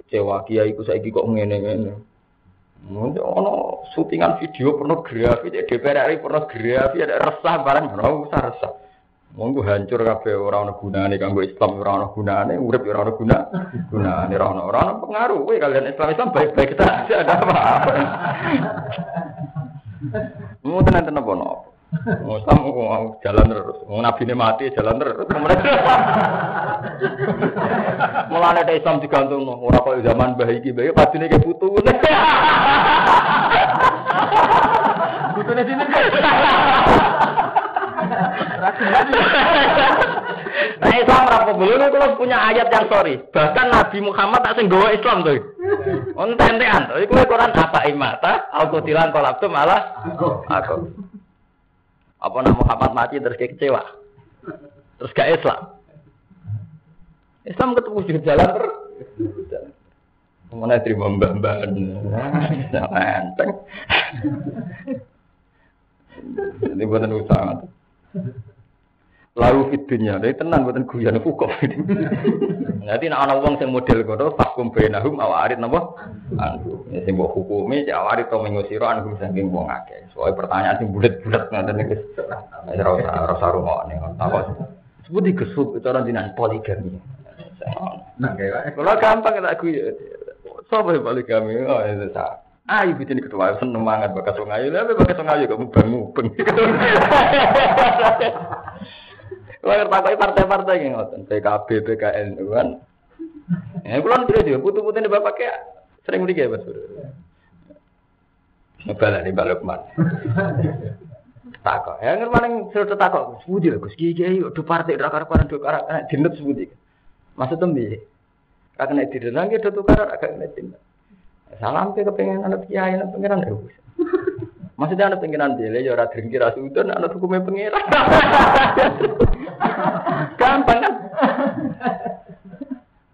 S1: kecewa kiai iku saiki kok ngene-ngene. Ono syutingan video pornografi, DPR RI pornografi, ada resah barang, ora usah resah. Monggo hancur kabeh ora ana gunane kanggo Islam ora ana gunane, urip ora ana guna. Gunane ora ana ora pengaruh kowe kalian Islam Islam baik-baik kita ada apa. Mau tenan tenan bono. Islam mau jalan terus, mau nabi ini mati jalan terus. *laughs* Mulane ada Islam digantung, ora kok zaman bayi iki bayi pasti nih kayak putu. Putune sini. Nah Islam rapo belum kalau punya ayat yang sorry. Bahkan Nabi Muhammad tak sing Islam tuh. Untuk entean tuh. Iku Quran apa imata? Aku tilang kolak tuh malah aku. Apa nama Muhammad mati terus kayak kecewa. Terus gak Islam. Islam ketemu di jalan terus. Mana terima mbak-mbak. Enteng. Ini buatan usaha. Lalu fitunya, dari tenan buatan guyon hukum. Nanti *laughs* nak anak uang yang model kodo, fakum benahum awarit nabo, anu, ya sing buat hukumi, ya awarit to mengusiro anu saking wong akeh. Soalnya pertanyaan sing bulat-bulat nanti nih, rasa rasa rumah nih, tahu. Sebut dikesub itu orang jinan poligami. Nah, kalau gampang tak guyon, sobat poligami, oh itu sah. Ayo bikin ketua seneng banget ayu. Lah bakat wong ayu kamu bang mubeng. Lah pakai partai-partai yang ngoten, PKB, PKN kan. Ya kula ndelok juga putu-putune bapak kayak sering mriki ya, Mas. Ngebala di Balukman. Takok. Ya ngerti paling sudah takok. Sebudi lah Gus. Kiai do partai ra karep do karep dinut sebudi. Maksud tembi. Ra kena didenang do tukar agak kena dinut. Salam ke kepengen anak kiai anak pangeran ya Maksudnya anak pengiran dia, ya orang drengki rasudon, anak hukumnya pengiran. *laughs* Gampang kan?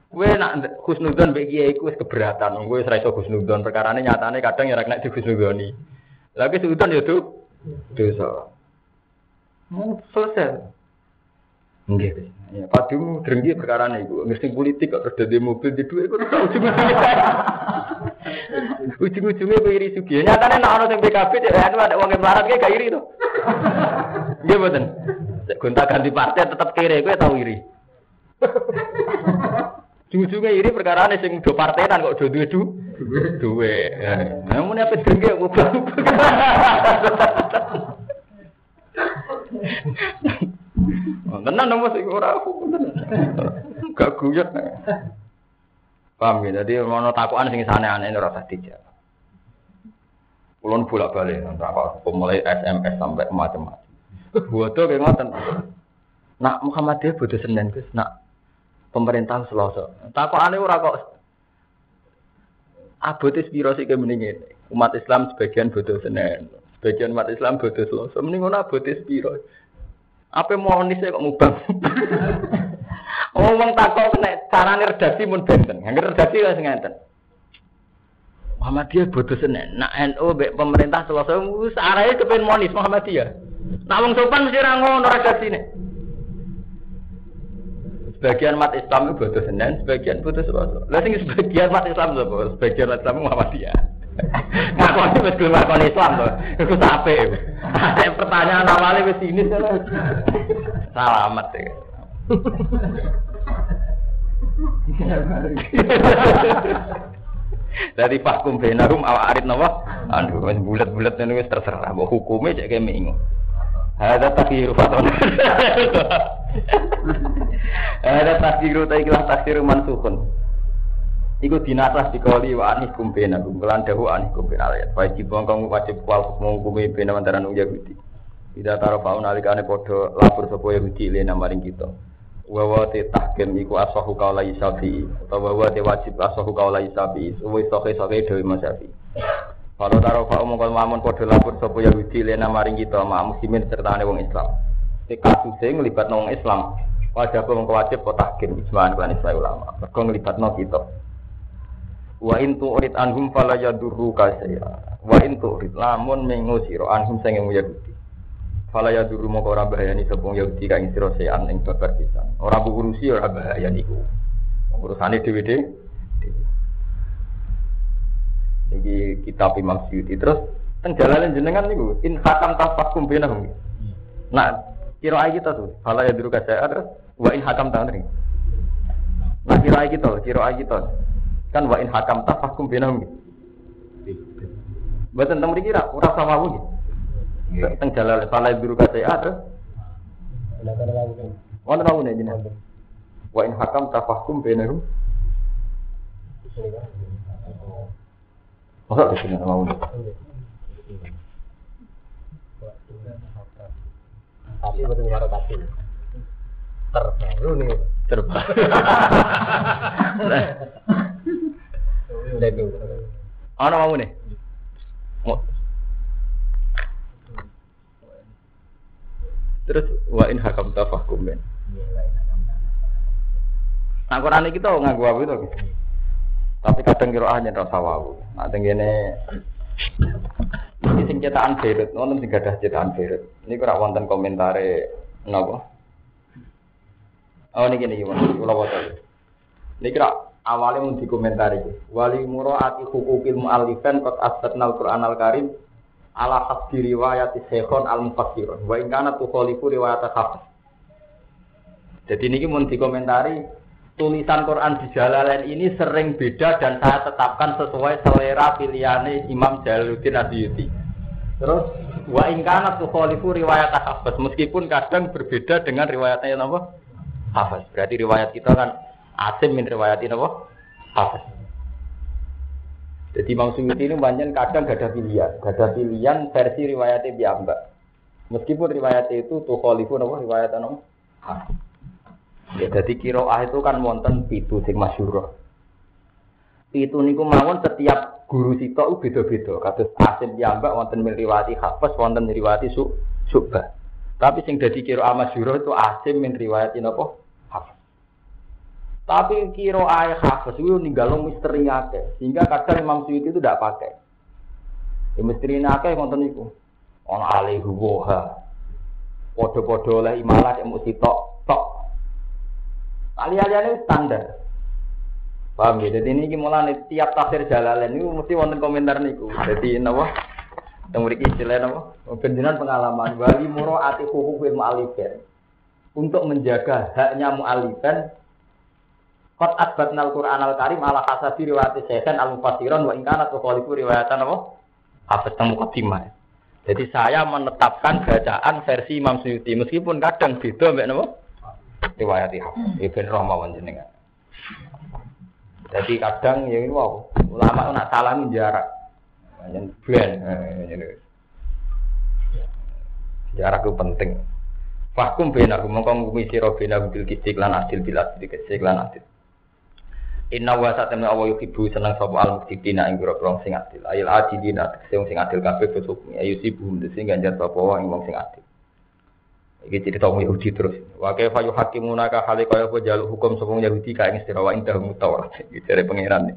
S1: Gue nak khusnudon bagi kiai gue keberatan, gue serai so khusnudon perkara ini nyatanya kadang ya rakyat di khusnudoni. Lagi sudon itu dosa. Selesai. Nggih. Ya, padu drengki perkara niku. Ngerti politik kok terus mobil di duit kok ujung-ujungnya. *laughs* *laughs* Ujung-ujungnya kowe iri sugih. Nyatane nek ana sing PKB cek anu ada wong melarat kayak gak iri to. Nggih mboten. Gonta ganti partai tetap kere kowe tau iri. Ujung-ujungnya iri perkara ini sing do partenan kok do duwe du. Duwe. Nah, muni apa drengki mobil. Tenan dong mas, ora Gak guyon. Paham ya? Jadi mau takuan sing sana aneh ora usah dijawab. Kulon bolak balik, apa mulai SMS sampai macam-macam. Bodoh kayak ngoten. Nak Muhammadiyah bodoh Senin Gus, nak pemerintah Selasa. Aneh ora kok abotis biro sih mendingin. Umat Islam sebagian bodoh Senin, sebagian umat Islam bodoh Selasa. Mending ngono abotis biro. Apa mau nih saya kok mubang? *laughs* Ngomong takok kena carane redaksi mun benten. Yang redaksi wis ngenten. Muhammadiyah bodoh Senin. Nak NU pemerintah Selasa wis arahe kepen monis Muhammadiyah. Nak wong sopan mesti ra ngono redaksine. Sebagian umat Islam itu bodoh Senin, sebagian bodoh Selasa. Lah sing sebagian umat Islam sapa? Sebagian umat Islam Muhammadiyah. Ngakoni wis gelem ngakoni Islam to. Iku sampe. Ada pertanyaan awalnya wis ini Selamat ya. *laughs* Dari fakum benarum awak arit nawa, anu wis bulat-bulat ini wis terserah, mau hukumnya cek kayak minggu. Ada takdiru faton. *laughs* Ada takdiru ta ikhlas takdiru mansukun. Iku dinasah dikoli wa anih kumpena kumpulan dahu anih kumpena ayat. Wajib bongkong wajib kual menghukumi bena antara nung Yahudi. Tidak taruh faun alikane podo lapor sopo Yahudi lena maring kita. Wawa te tahkim iku asahu kaula isabi utawa wawa te wajib asahu kaula isabi. Suwe soke soke dewi masyafi. Kalau taruh faun mongkol mamun podo lapor sopo Yahudi lena maring kita ma muslimin serta wong Islam. Te kasusnya ngelibat wong Islam. Wajib mengkewajib po tahkim ijmaan kan Islam ulama. Mergo ngelibat kita. Wa in tu'rid anhum fala yadurru kasaya. Wa in tu'rid lamun mengo sira anhum sing Yahudi. Fala yadurru moko ora bahayani sapa Yahudi kang sira sean ing babar pisan. Ora bukurusi ora bahayani iku. Urusane dhewe-dhewe. Iki kitab Imam Suyuti terus teng jalan jenengan niku in hakam tafakum bainahum. Nah, kira kita tuh, fala yadurru kasaya terus wa in hakam tangri. Nah, kira kita, kira kita. Kan wa in hakam ta fakum binahum. Mboten teng mriki ra ora sama wu. Teng jalal salai biru kata ya terus. Wonten tahu nih jenengan. Wa in hakam ta fakum binahum. Masa di sini mau nih.
S2: Tapi betul tapi terbaru nih.
S1: Terbaru. Ana mau nih. Terus wa in hakam tafahkum ben. Nah Quran kita nganggo apa itu? Tapi kadang kira aja rasa wau. Nah tenggene ini sing cetakan Beirut, wonten sing gadah cetakan Beirut. Ini kira wonten komentare napa? Oh niki niki kula waca. Niki kira awalnya mau dikomentari wali muraati hukukil mu'allifan kot asbatnal Qur'an al karim ala hasbi riwayat syekhon al mufassirun wa in kana tukhalifu riwayat hafiz jadi ini mau dikomentari tulisan Quran di Jalalain ini sering beda dan saya tetapkan sesuai selera pilihannya Imam Jalaluddin Asyuti. Terus wa in kana tukhalifu riwayat hafiz meskipun kadang berbeda dengan riwayatnya apa hafiz berarti riwayat kita kan Asim min riwayatin apa? Hafiz. Jadi Imam Suyuti ini banyak kadang gak ada pilihan, gak ada pilihan versi riwayatnya biamba. Meskipun riwayatnya itu tuh khalifu apa riwayat apa? Hafiz. Ya, jadi kiroah itu kan wonten pitu sing masyhur. Itu niku mawon setiap guru sitok beda-beda. Kados Asim biamba wonten min riwayati Hafiz, wonten min riwayati su Subah. Tapi sing dadi kiroah masyhur itu Asim min riwayatin apa? Tapi kiro ayah hafes itu ninggalo misteri akeh. Sehingga kadang Imam Suyuti itu tidak pakai. Ya misteri akeh ngonten itu. On alihu woha. Podo-podo oleh imalah yang mesti tok tok. Alih-alihnya standar. Paham ya? Jadi ini mulai tiap tafsir jalalain itu mesti wonten komentar niku. Jadi napa? Yang beri istilah napa? Penjenan pengalaman wali muro ati hukukil mu'alifin. Untuk menjaga haknya mu'alifin Kot asbatnal Qur'an al Karim ala hasabi riwayat Syekhan al Mufassiron wa ingkana tukhalifu riwayatan apa? Hafid temu muqaddimah. Jadi saya menetapkan bacaan versi Imam Suyuti meskipun kadang beda mbek napa? Riwayat Hafid Ibn Rahmawan jenengan. Jadi kadang ya ini wow, ulama nak salamin jarak. Yang ben. eh, Sejarah itu penting. Fakum bena mongko ngumi sira bena bil kisik lan adil bil adil kisik lan adil. Inna wa satamna awa yuhibbu seneng sapa al muktitina ing pira sing adil. Ayil adilina sing sing adil kabeh besuk ayu sibum sing ganjar sapa wong wong sing adil. Iki cerita wong Yahudi terus. Wa kaifa yuhakimuna ka hale kaya apa jaluk hukum sapa Yahudi ka ing sira wa indah mutawrat. *laughs* Iki jare pangeran.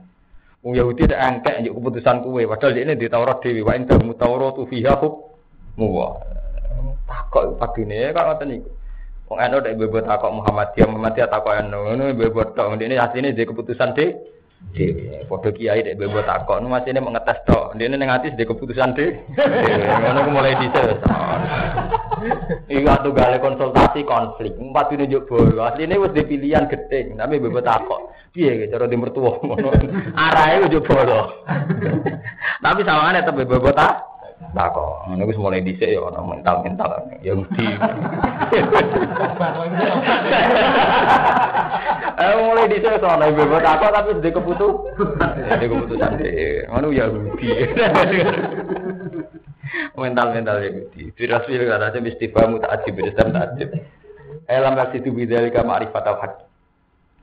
S1: Wong Yahudi tak angkat njuk keputusan kuwe padahal ini di Taurat dhewe wa indah mutawratu fiha hukmu takok padine kok ngoten niku. Wong anu nek bebot takok Muhammadiyah, Muhammadiyah takok anu, ngono bebot tok. Ndene asline di keputusan de dhewe. Padha kiai nek bebot takok, nu masine mengetes tok. Ndene ning ati di keputusan de Ngono ku mulai dhisik. Iku atu gale konsultasi konflik. Empat dino njuk bolo. Asline wis di pilihan gedhe, tapi bebot takok. Piye cara di mertua. Arahe njuk bolo. Tapi sawangane tetep bebot takok. takok ngono wis mulai dhisik ya ono mental-mental. Ya mesti Eh *laughs* mulai dhisik to ono ibu takok tapi sedhe keputu. Sedhe keputusan dhewe ngono ya mesti *laughs* mental-mental ya mesti virus virus kata aja mesti paham tak ajib tak ajib Elam kasih tu bidalika ma'rifat al-haq.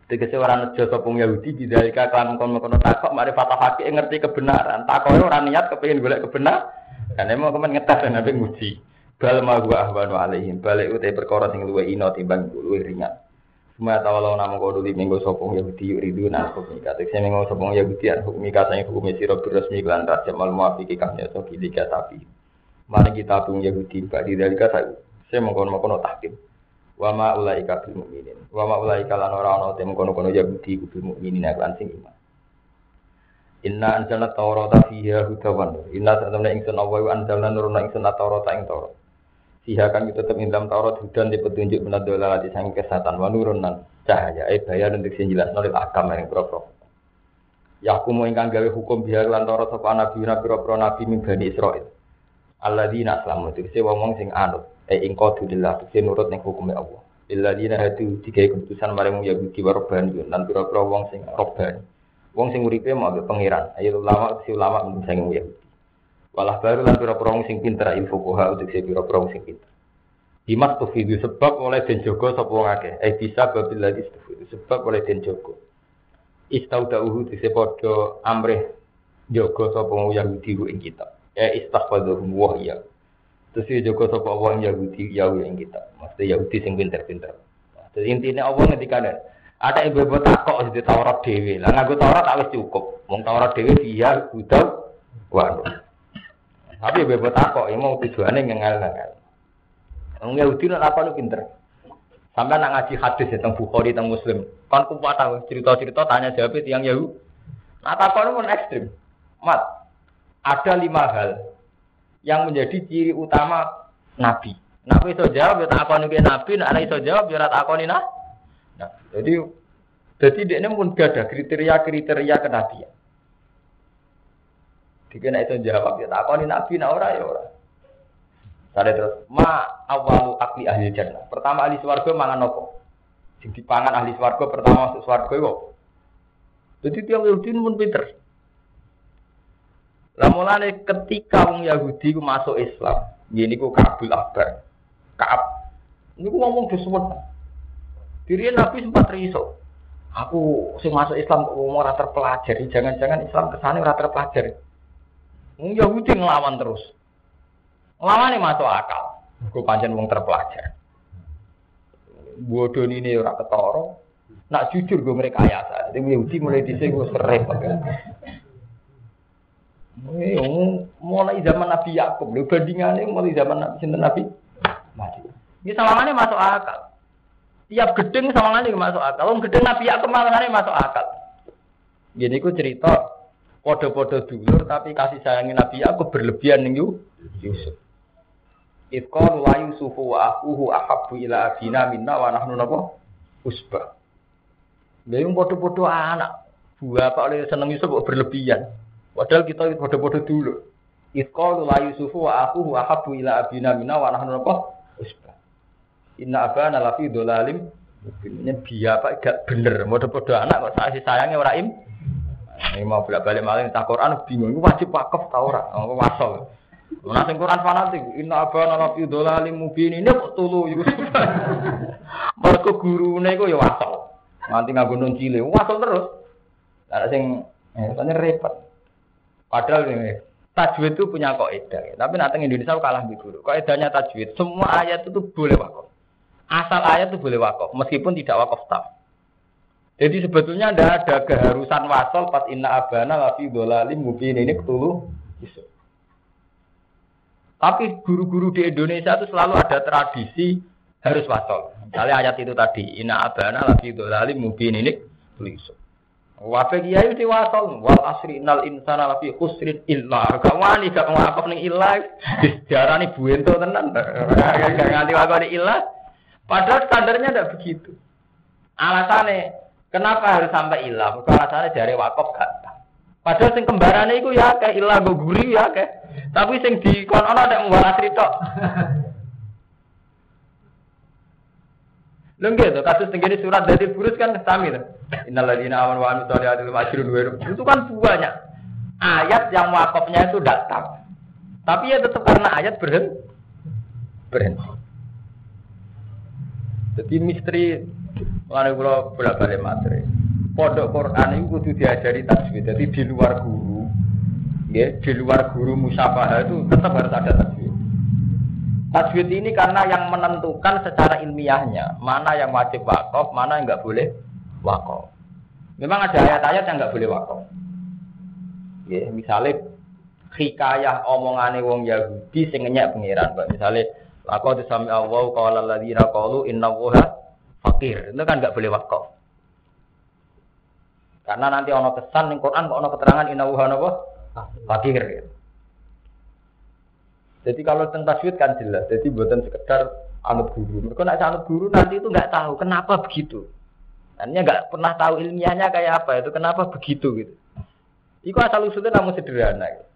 S1: Tegese ora nejo sapa Yahudi bidalika kan kono-kono takok ma'rifat al-haq ngerti kebenaran. Takoke ora niat kepengin golek kebenaran karena emang kemen ngetes dan nabi nguji. Bal ma gua ahwanu alaihim. Balik utai perkara sing luwe ino timbang luwe ringan. Semua tawalau nama kau dulu minggu sopong Yahudi yuridu nah hukum ika. Tekse minggu sopong Yahudi an hukum ika saya hukum siro resmi kelan raja mal muafiki kami atau kilika tapi. Mari kita pun Yahudi di dari kata saya mengkono mengkono tahkim. Wama ulaika bil mukminin. Wama ulaika lan ora ana te mengkono kono Yahudi bil mukminin lan sing iman. Inna anjalna Taurata fiha hudawan. Inna satamna ingsun wa anjalna nuruna ingsun Taurata ing Taurat. Fiha kan kita tetap dalam Taurat hudan di petunjuk benar dola di sang kesehatan wa cahaya eh bayar untuk sing jelas nolil akam yang pro Ya aku mau ingkang gawe hukum biar lan Taurat sapa nabi nabi pro nabi min bani Israil. Alladzina aslamu sing wong sing anut eh ing qadulillah sing nurut ning hukume Allah. Illadzina hadu digawe keputusan marang Yahudi wa Rabbani lan pira-pira wong sing Rabbani. Wong sing uripe mau ambek pangeran. Ayo ulama si ulama sing Yahudi. Walah baru lan pira-pira wong sing pinter ilmu fuqaha untuk si pira-pira wong sing pinter. Dimas tufidu sebab oleh den jogo sapa wong akeh. Eh bisa babil lagi sebab oleh den jogo. Istaudauhu dise padha amrih jogo sapa wong Yahudi ku ing kitab. Ya istaghfadhum wa ya. Terus dia jogo sapa wong Yahudi ya ing kitab. Maksudnya Yahudi sing pinter-pinter. Jadi intinya Allah ngendikanen ada ibu ibu takok di Taurat dewi. Lah nganggo Taurat tak cukup. Wong Taurat dewi dia udah waduh. Tapi ibu ibu takok ini mau tujuannya ngengal-ngengal. Wong Yahudi nak apa lu pinter. Sampai nak ngaji hadis ya tentang Bukhari tentang Muslim. Kan kuat tahu cerita-cerita tanya jawab tiang Yahudi. Nah takok pun ekstrim. Mat, ada lima hal yang menjadi ciri utama Nabi. Nabi itu jawab, ya tak akoni Nabi, nak iso jawab, ya tak akoni nah. Nah, jadi jadi dia ini pun gak ada kriteria-kriteria kenabian. Dikena itu jawab ya tak kau nabi na ora ya ora. Tadi terus ma awalu akli ahli jannah. Pertama ahli swarga mangan nopo. Sing dipangan ahli swarga pertama masuk swarga yo. Jadi tiang Yahudi pun pinter. Lah ketika wong Yahudi ku masuk Islam, gini ku Kabul Akbar. Kaab. Ini ku ngomong disebut Diri Nabi sempat riso. Aku sing masuk Islam kok mau terpelajari, jangan-jangan Islam ke sana ora terpelajari. Wong Yahudi ngelawan terus. Nglawane masuk akal. Gue pancen wong terpelajar. Bodoh ini ora ketara. Nak jujur gue mereka ayasa. Jadi Yahudi mulai dhisik gue serempet kan. mulai zaman Nabi Yakub, lho bandingannya mulai zaman Nabi Nabi Mati. Ini sawangannya masuk akal. Tiap gedeng sama ngene masuk akal. Wong gedeng Nabi Yakub malahane masuk akal. Gini ku cerita podo-podo dulur tapi kasih sayangin Nabi Yakub berlebihan ning Yusuf. Ifqal wa Yusufu wa akuhu ahabbu ila abina minna wa nahnu napa? Usbah. Lha podo-podo anak. Buah apa oleh seneng Yusuf berlebihan. Padahal kita podo-podo dulu. Ifqal la Yusufu wa akuhu ahabbu ila abina minna wa nahnu napa? Usbah. Inna abana lafi dolalim. Ini biaya pak gak bener. Mau podo anak kok kasih sayangnya orang im. Ini mau bolak balik malah tak Quran bingung. Ini wajib wakaf tau ora? Oh, wasol. Nah, Quran fanatik, inna abana la fi dhalalim mubin. Ini kok tulu iku. *laughs* Mergo gurune iku ya wasol. Nganti nganggo nun cile, wasol terus. Ada sing eh repot. Padahal ini tajwid itu punya kaidah, tapi nanti Indonesia kalah di guru. Kaidahnya tajwid, semua ayat itu boleh wakaf. Asal ayat itu boleh wakaf, meskipun tidak wakaf tam. Jadi sebetulnya tidak ada keharusan wasol pas inna abana lafi dolalim mubin ini ketulu. Tapi guru-guru di Indonesia itu selalu ada tradisi harus wasol. Misalnya ayat itu tadi inna abana lafi dolalim mubin ini tulis. Wafe kiai di wasol wal asri nal insana lafi khusrin illa. Gak wani gak ngakak ning illa. Dijarani buento tenan. *laughs* Gak nganti wakoni illa. Padahal standarnya tidak begitu. Alasannya Kenapa harus sampai ilah? Mereka alasannya dari wakaf gak Padahal sing kembarannya itu ya kayak ilah guri ya kayak. Tapi sing di kon ono ada membalas cerita. Lho gitu, kasus tenggini surat dari burus kan sami tuh. Innalladzina amanu wa amilus solihati ajrun wa Itu kan banyak ayat yang wakafnya itu datang. Tapi ya tetap karena ayat berhenti. Berhenti. Jadi misteri Mulane kula bolak-balik materi. Pondok Quran itu kudu diajari tajwid. Jadi di luar guru, ya, di luar guru musyafaha itu tetap harus ada tajwid. Tajwid ini karena yang menentukan secara ilmiahnya mana yang wajib wakaf, mana yang nggak boleh wakaf. Memang ada ayat-ayat yang nggak boleh wakaf. Ya, misalnya hikayah omongane wong Yahudi sing ngenyek pangeran, misalnya Laqad sami Allah qala alladziina qalu inna fakir. Itu kan nggak boleh wakaf. Karena nanti ono kesan di Quran, ono keterangan inna wuha apa? Fakir. Jadi kalau tentang tajwid kan jelas. Jadi buatan sekedar anut guru. Mereka nak anut guru nanti itu nggak tahu kenapa begitu. Nantinya nggak pernah tahu ilmiahnya kayak apa itu kenapa begitu gitu. Iku asal usulnya namun sederhana. Gitu.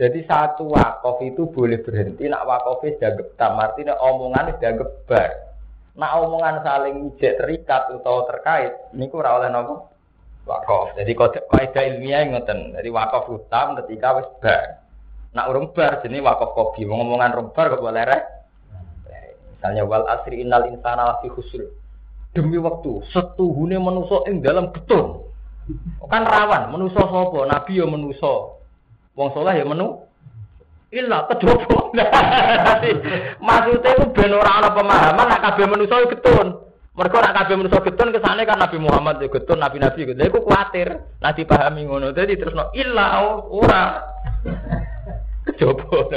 S1: Jadi satu wakaf itu boleh berhenti, nak wakafnya sudah getam, artinya omongannya sudah gebar. Nah omongan saling ijek terikat atau terkait, ini ora oleh nopo wakaf. Jadi kaidah ilmiah ngoten. Jadi wakaf utam ketika wis bar. Nak urung bar jenis wakaf kopi. Ngomongan urung bar kok boleh rek. Misalnya wal asri innal insana lafi khusr. Demi waktu setuhune manusa ing dalam betul. Kan rawan, manusa sapa? Nabi ya manusa. Wong saleh ya menu Illa kedopo. *laughs* Maksudnya itu ben ora ana pemahaman nek kabeh manusa getun. Mergo nek kabeh manusa getun kesane kan Nabi Muhammad ya getun, nabi-nabi gitu. Lha iku kuwatir nek dipahami ngono. Dadi terusno illa ora. Kedopo.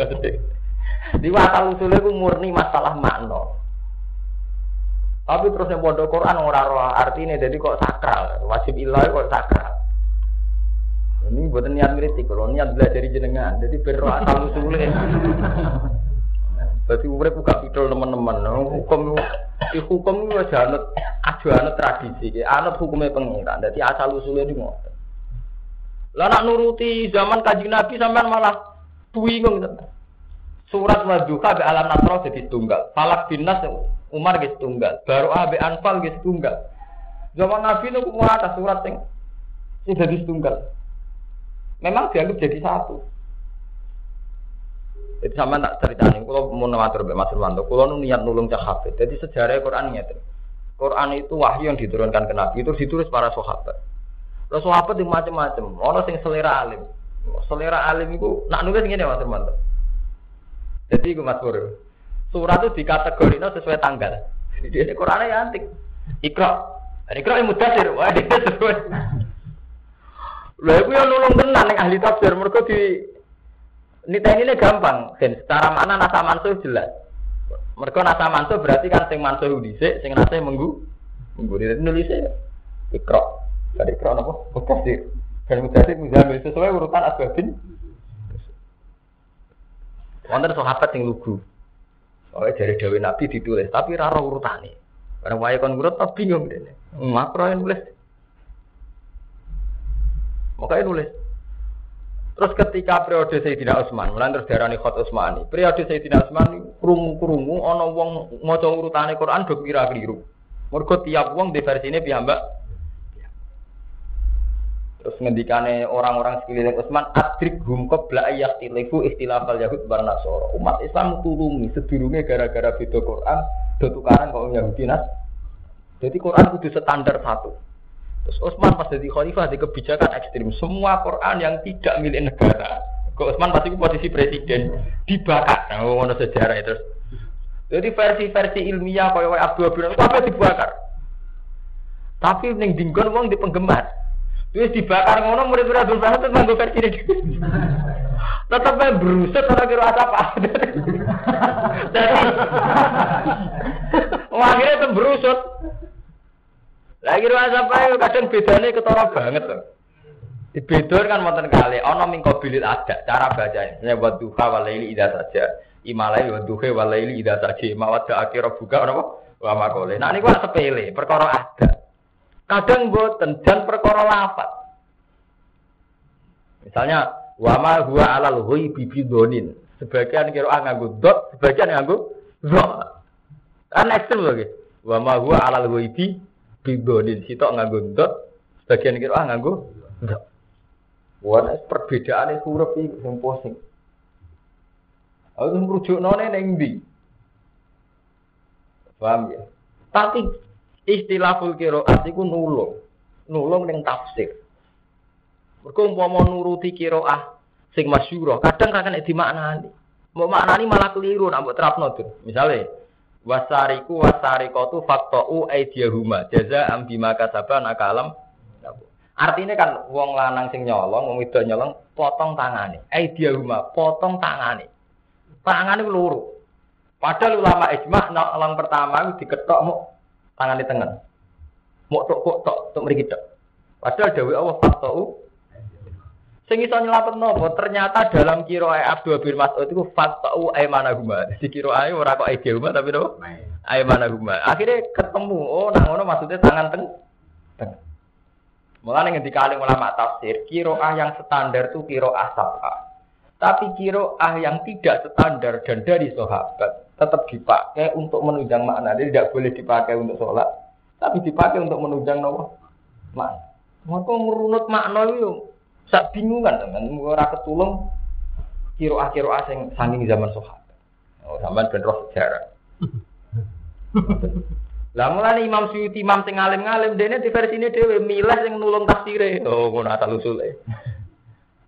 S1: Di wasal usule ku murni masalah makna. Tapi terus yang bodoh Quran ora roh artinya jadi kok sakral, wajib ilah kok sakral. Ini buat niat kritik, kalau niat belajar jenengan, jadi berroh asal usulnya. Berarti urip buka pidol teman-teman. Hukum di hukum itu aja anut aja tradisi, anut hukumnya pengiran. Jadi asal usulnya di ngotot. Lah nuruti zaman kaji Nabi sampean malah bingung. Surat Wadduha be alam nasro jadi tunggal. Falak binas Umar gitu tunggal. Baru abe anfal gitu tunggal. Zaman Nabi itu atas surat yang sudah tunggal memang dianggap jadi satu. Jadi sama tak cerita nih, kalau mau namatur Mas Irwanto, kalau niat nulung cak hafid. Jadi sejarah Quran ini Quran itu wahyu yang diturunkan ke Nabi itu ditulis para sahabat. Terus sahabat itu macam-macam. Orang yang selera alim, selera alim itu nak nulis gini Mas Irwanto. Jadi gue Mas Pur, surat itu dikategorikan sesuai tanggal. *laughs* Jadi ini Qurannya ya antik. Ikra, Ikra yang mudah sih, wah dia sesuai. Lha iku yo nulung tenan ning ahli tafsir mergo di niteni gampang, kan secara mana nasa mansuh jelas. Mergo nasa mansuh berarti kan sing mansuh dhisik, sing nasa menggu menggu nulis ya. Ikra. Dari ikra napa? Mutafsir. Dan mutafsir muzamil sesuai urutan asbabin. Wonten sahabat sing lugu. Soalnya dari Dewi Nabi ditulis, tapi rara urutane. Barang wae kon ngurut tak bingung dene. Makro yang nulis Makanya nulis. Terus ketika periode Sayyidina Utsman, mulai terus darani Khot Utsmani. Periode Sayyidina Utsman krungu-krungu ana wong maca urutane Quran do kira keliru. Mergo tiap wong di versine piyambak. Terus ngendikane orang-orang sekeliling Utsman adrik hum qabla ayyakhtilifu ikhtilafal yahud wan nasara. Umat Islam tulungi sedurunge gara-gara beda Quran do tukaran kok Yahudi nas. Jadi Quran kudu standar satu. Terus Utsman pas jadi khalifah di kebijakan ekstrim. Semua Quran yang tidak milik negara. Kok Utsman pasti posisi presiden dibakar. Nah, ngono sejarah itu. Jadi versi-versi ilmiah kaya Abdul Abdul apa dibakar. Tapi ning dinggon wong di penggemar. Wis dibakar ngono murid-murid Abdul Bahar itu nganggo versi ini. *laughs* Tetap ae brusut ora kira apa. *laughs* *laughs* Wah, akhirnya berusut. Lagi rasa apa ya kadang bedanya ketara banget tuh. Di bedor kan wonten kali, ana min qabilil ada cara bacanya. Ya wa duha walaili idza saja. Imalai wa duha walaili idza saja. Mawadda akhir buka apa? Wa makole. Nah niku sepele, perkara ada. Kadang boten dan perkara lafat. Misalnya wama huwa alal ghaibi bidonin. Sebagian kira nganggo dot, sebagian nganggo dot. Kan ekstrem lagi. Wama huwa alal ghaibi bidonin. Sitok nganggo dot, sebagian kira nganggo dot. Wah, perbedaan huruf iki sing pusing. Aku merujuk none ning ndi? Paham ya? Tapi Istilahul qiraat iku nulung. Nulung ning tafsir. Mergo umpama nuruti qiraah sing masyhur, kadang nek dimaknani. Mau maknani malah keliru terapno tuh. Misale wasariku wasariqatu faqta'u aydiyahuma jazaa'an bima kasaba nakalam. Artinya kan wong lanang sing nyolong, wong wedok nyolong potong tangane. Aydiyahuma potong tangane. Tangane loro. Padahal ulama ijma' nang pertama diketok mau tangan di tengah. Mau tok kok tok tok mriki tok. Padahal dawuh Allah fatau. Sing iso nyelamet nopo? Ternyata dalam kiro Abdul bin Mas'ud itu fatau aymana huma. Di kiro ae ora kok ide huma tapi nopo? Aymana huma. Akhirnya ketemu. Oh, nang ngono maksudnya tangan teng tengah. Mulane ngendika alim ulama tafsir, kiroah yang standar itu kiroah sabha. Tapi kiroah yang tidak standar dan dari sahabat tetap dipakai untuk menunjang makna. Jadi tidak boleh dipakai untuk sholat, tapi dipakai untuk menunjang nopo makna. Maka merunut makna itu sak bingungan teman, ora ketulung kiro asing saking zaman sahabat. Oh, zaman ben roh sejarah. *laughs* Lah mulane Imam Suyuti Imam sing alim-alim dene di versine dhewe milih sing nulung tafsire. Oh, ngono asal usule.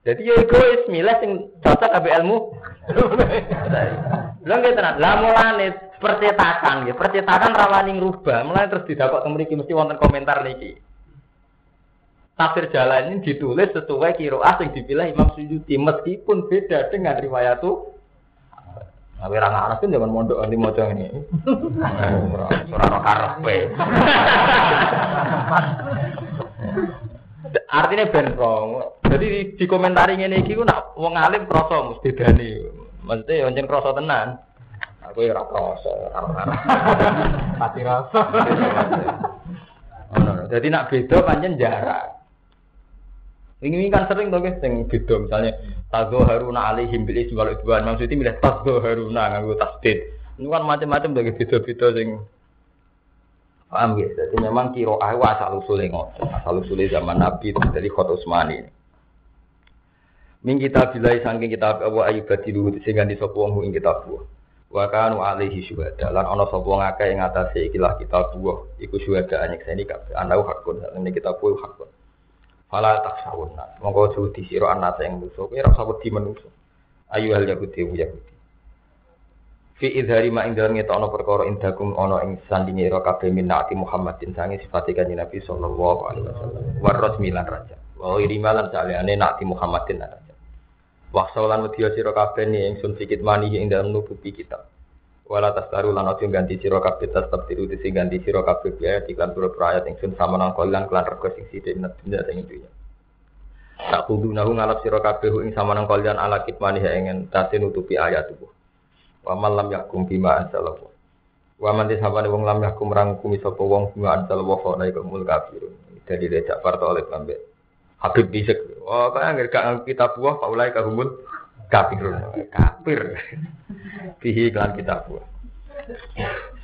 S1: Jadi ya egois milih sing cocok ambek ilmu. Lha nggih tenan. Lah mulane percetakan nggih, percetakan rawani ngrubah. Mulane terus didapuk teng mriki mesti wonten komentar niki. Tafsir jalan ini ditulis sesuai kiroah yang dipilih Imam Suyuti meskipun beda dengan riwayat itu Nah, ora ngaras kan zaman mondok anti maca ini. Ora ora karepe. Artinya ben rong. Jadi di komentari ngene iki ku nak wong alim krasa mesti dani. Maksudnya ya njen krasa tenan. Aku ya ora krasa, ora Pati rasa. Jadi nak beda pancen jarak. Ini kan sering tuh guys, yang beda misalnya tazo haruna alaihim bil iswal udwan maksudnya milih tazo haruna nganggo tasdid. Ini kan macam-macam dari beda-beda sing Paham ya? Jadi memang kiro ahu asal usulnya ngotot. Asal usulnya zaman Nabi dari Khot Utsmani. Min kita bilai saking kita Abu Ayyub badilu sehingga di sapa wong ing kita buah. Wa kanu alaihi syuhada lan ana sapa wong akeh ing atase ikilah kita buah iku syuhada nyekseni kabeh anau hakun lan kita buah hakun. Fala taksawun nas. Monggo di sira anak yang musuh kowe ora usah wedi menungso. Ayu hal yahudi yahudi. Fi idhari ma ing dalem ngetokno perkara indakum ana ing sandinge ira kabeh minati Muhammadin sange sifate kanjeng Nabi sallallahu alaihi wasallam. Waros milan raja. Wa iri malan salehane nati Muhammadin raja. Waksolan wedya sira kabeh ni ingsun sikit mani ing dalem nubuti kita. Wala tastaru lan aja ganti sira kabeh tetep tiru dise ganti sira kabeh biaya iklan pura ayat ingsun sama nang kolan kelan rego sing sithik nek dunya ing dunya. Tak kudu nahu ngalap sira kabeh ing sama nang kalian ala kitmani ing tate nutupi ayat tubuh. Wa man lam yakum bima anzalallahu. Wa man disabane wong lam yakum rangkumi sapa wong bima anzalallahu fa ulaika mul kafirun. Jadi dia parto oleh pambe. Habib bisik. Oh, kaya gak kita buah, Pak Ulai kahumul kafir. Kafir. *laughs* Fihi klan kita buah.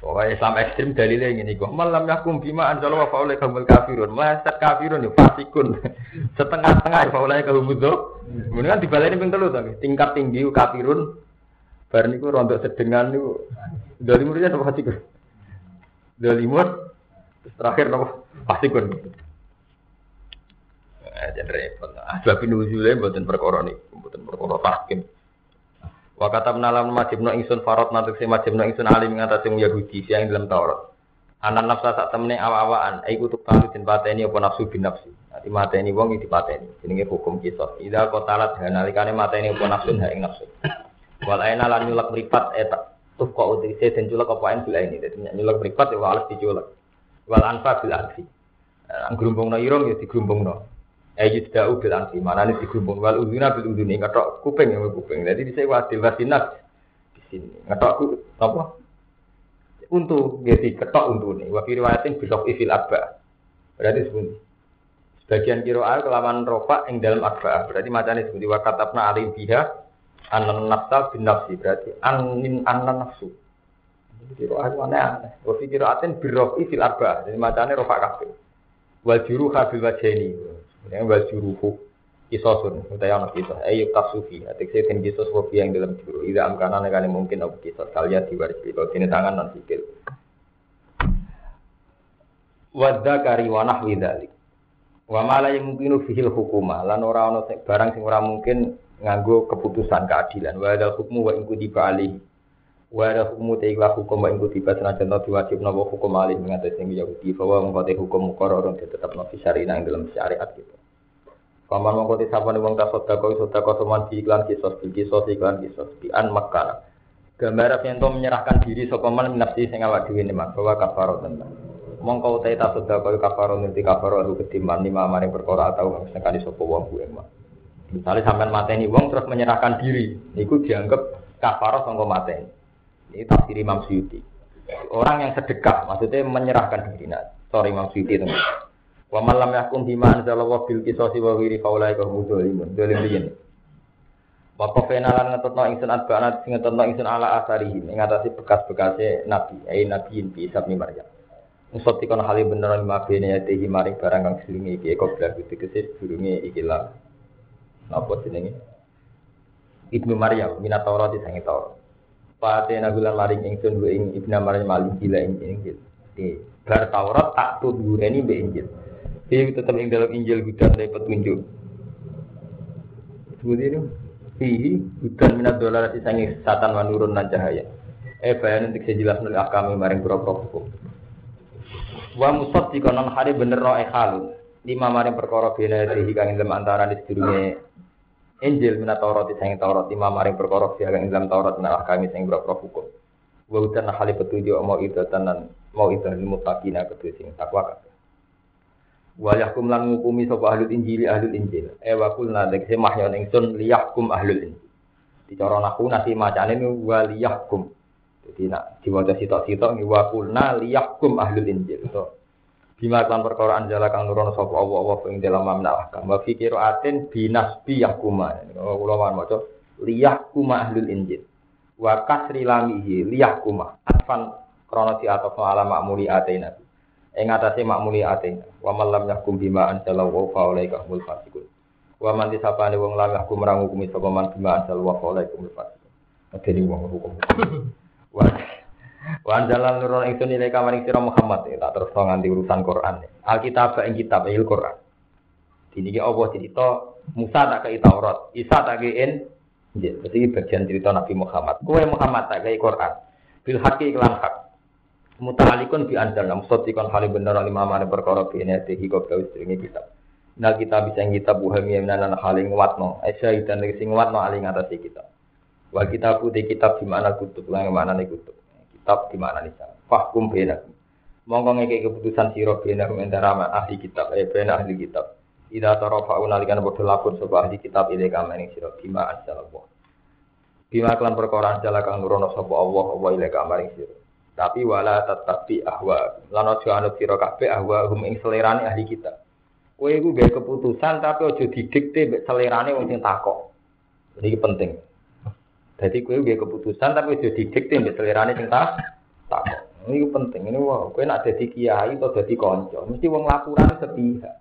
S1: Soalnya Islam ekstrim dalilnya ini kok malam yakum bima anjalo wa faulai kaumul kafirun. Meleset kafirun ya fasikun. *laughs* Setengah-setengah ya faulai kaumul do. Kemudian dibaleni ping telu to. Tingkat tinggi kafirun bar niku rontok sedengan niku dalimurnya apa fasikun? Dalimur terus terakhir apa? Fasikun. Eh, jadi repot. Asbab nuzule mboten perkara niku, mboten perkara tahkim. Wa katam nalam majibno ingsun farot nanti si majibno ingsun alim ngatasi wong Yahudi siang dalam Taurat. Anan nafsa sak temene awa-awaan, ai kutuk talu den pateni apa nafsu bin nafsi. Nanti mateni wong iki dipateni. Jenenge hukum kisah. Ida kotalat nalikane mateni apa nafsu ha ing nafsu. Wal aina lan nyulek mripat eta tuh kok utise den culek apa en bila ini. Dadi nyulek mripat ya alas diculek. Wal anfa bil aksi. Anggerumbungno irung ya digrumbungno. Ayat da'u bil anfi, mana ini digrumpung wal udhuna bil udhuni, ngetok kuping yang kuping. Jadi di sini wadil wasinak di sini. Ngetok ku apa? Untuk jadi ketok untuk ini. Wa riwayatin bisok ifil abba. Berarti sebuti. Sebagian kiroal kelaman rofa yang dalam abba. Berarti macamnya sebuti wa katabna alim biha anan nafsa bin nafsi. Berarti anin anan nafsu. Kiroal mana aneh. Wa fi kiraatin birrofi fil abba. Jadi macamnya rofa kafir. Wal juruha bil wajhani. Yang wal juruhu kisosun, utawa ana kisos. Ayo kasufi, atik ten kisos kopi yang dalam juru. Ida amkana nekane mungkin apa kisos kalian diwaris kalau sini tangan non sikil. Wadda kari wanah widalik. Wa mala yang mungkin fihil hukuma, lan ora ono barang sing ora mungkin nganggo keputusan keadilan. Wa ada hukmu wa ingku dibali. Wa ada hukmu te ikhlas hukum wa ingku tiba senajan to diwajib napa hukum alih mengatas sing Yahudi bahwa mengkote hukum mukororun tetap nabi syariah yang dalam syariat gitu. Paman mengkoti sapa nih wong tasodako kau sodako soman iklan kisos kisos iklan kisos di an makkah. Gambar yang menyerahkan diri sapa man nafsi sing awak dhewe ne bahwa kafaro tentang. Mongko utai tasodako kafaro nanti kafaro lu ketimbang lima mari perkara atau sekali sapa wong kuwi mah. Misalnya sampean mateni wong terus menyerahkan diri, niku dianggap kafaro sangka mateni. Ini tafsir Imam Suyuti. Orang yang sedekah, maksudnya menyerahkan diri. Nah, sorry Imam Suyuti teman. Wa man lam yahkum bima anzalallahu bil qisasi wa ghairi faulai ka hum. Dzalim riyen. Wa qafena lan ngetotno ingsun adbana sing ngetotno ingsun ala asarihi ing atase bekas-bekase nabi, ai nabiin bi Isa bin Maryam. Musot dikon hale bener lima bene ya tehi maring barang kang selingi iki kok bla gitu kesis durunge iki lah. Napa jenenge? Ibnu Maryam minat Taurat sange Taurat. Patena gulan maring ingsun wa ing Ibnu Maryam maling gila ing Injil. Di bar Taurat tak tudureni be Injil. Fihi tetap ing dalam Injil hudan dari petunjuk. Seperti itu. Fihi hudan minat dolar sangi satan manurun dan cahaya. Eh bayan untuk sejelas nol akami maring pura-pura hukum. Wa musad dikonon hari bener no ekhalun. Lima maring perkara bina dihi kang dalam antara di sedurunge Injil minat Taurat sangi Taurat lima maring perkara biha kang dalam Taurat minat akami sing pura-pura hukum. Wa hudan hali petunjuk mau itu tenan mau itu mutakina kedua sing takwa kabeh. wa yahkum lan ngukumi sapa ahlul injil ahlul injil e wa kulna dekse mahyon ingsun liyahkum ahlul injil dicara nahu nasi macane ni wa liyahkum jadi nak diwaca sitok-sitok wa kulna liyahkum ahlul injil to bima kan perkara anjala kang nurono sapa Allah Allah ing dalam mamna ahkam. Wa fi qiraatin binasbi yahkuma. Kula wan maca liyahkum ahlul injil. Wa kasri lamihi liyahkum atfan krana di atas ala makmuli atina ing atase makmuli ate wa man lam yakum bima anzala wa fa ulaika humul fasiqun. Wa man disapane wong lam yakum marang hukum sapa man bima anzala wa fa ulaika humul fasiqun. Adene wong hukum. *clears throat* Wa wa anzala nurun ing sunni leka maring sira Muhammad. Ya tak terus nganti urusan Quran. Alkitab ing kitab il Quran. Dini Allah cerita Musa tak kei Taurat, Isa tak kei Injil. Jadi bagian cerita Nabi Muhammad. Kue Muhammad tak kei Quran. Bil haki iklan hak. Mutalikun bi anjal nam sotikon hal bener lima mana perkara bi ini tehi kau kau istringi kitab. Nah kita bisa kitab buhami menanan hal yang watno esya dan sing watno aling atas kitab. Wal kita putih kitab di mana kutub yang mana nih kutub kitab di mana nih fahkum benak mongko ngeke keputusan siro benak antara ahli kitab eh benak ahli kitab Ida tarafa unalikan bodoh lakun sebuah ahli kitab ide kamane siro bima anjal Allah bima kelan perkara anjal kang nurono sapa Allah Allah ile kamane siro tapi wala tetapi ahwa. Lan aja anut sira ahwa hum ing selerane ahli kita. Kowe iku gawe keputusan tapi aja didikte mbek selerane wong sing takok. Ini penting. Jadi kowe gawe keputusan tapi aja didikte mbek selerane sing takok. Ini penting. Ini wow, kowe nak jadi kiai atau jadi konco, mesti wong laporan sepihak.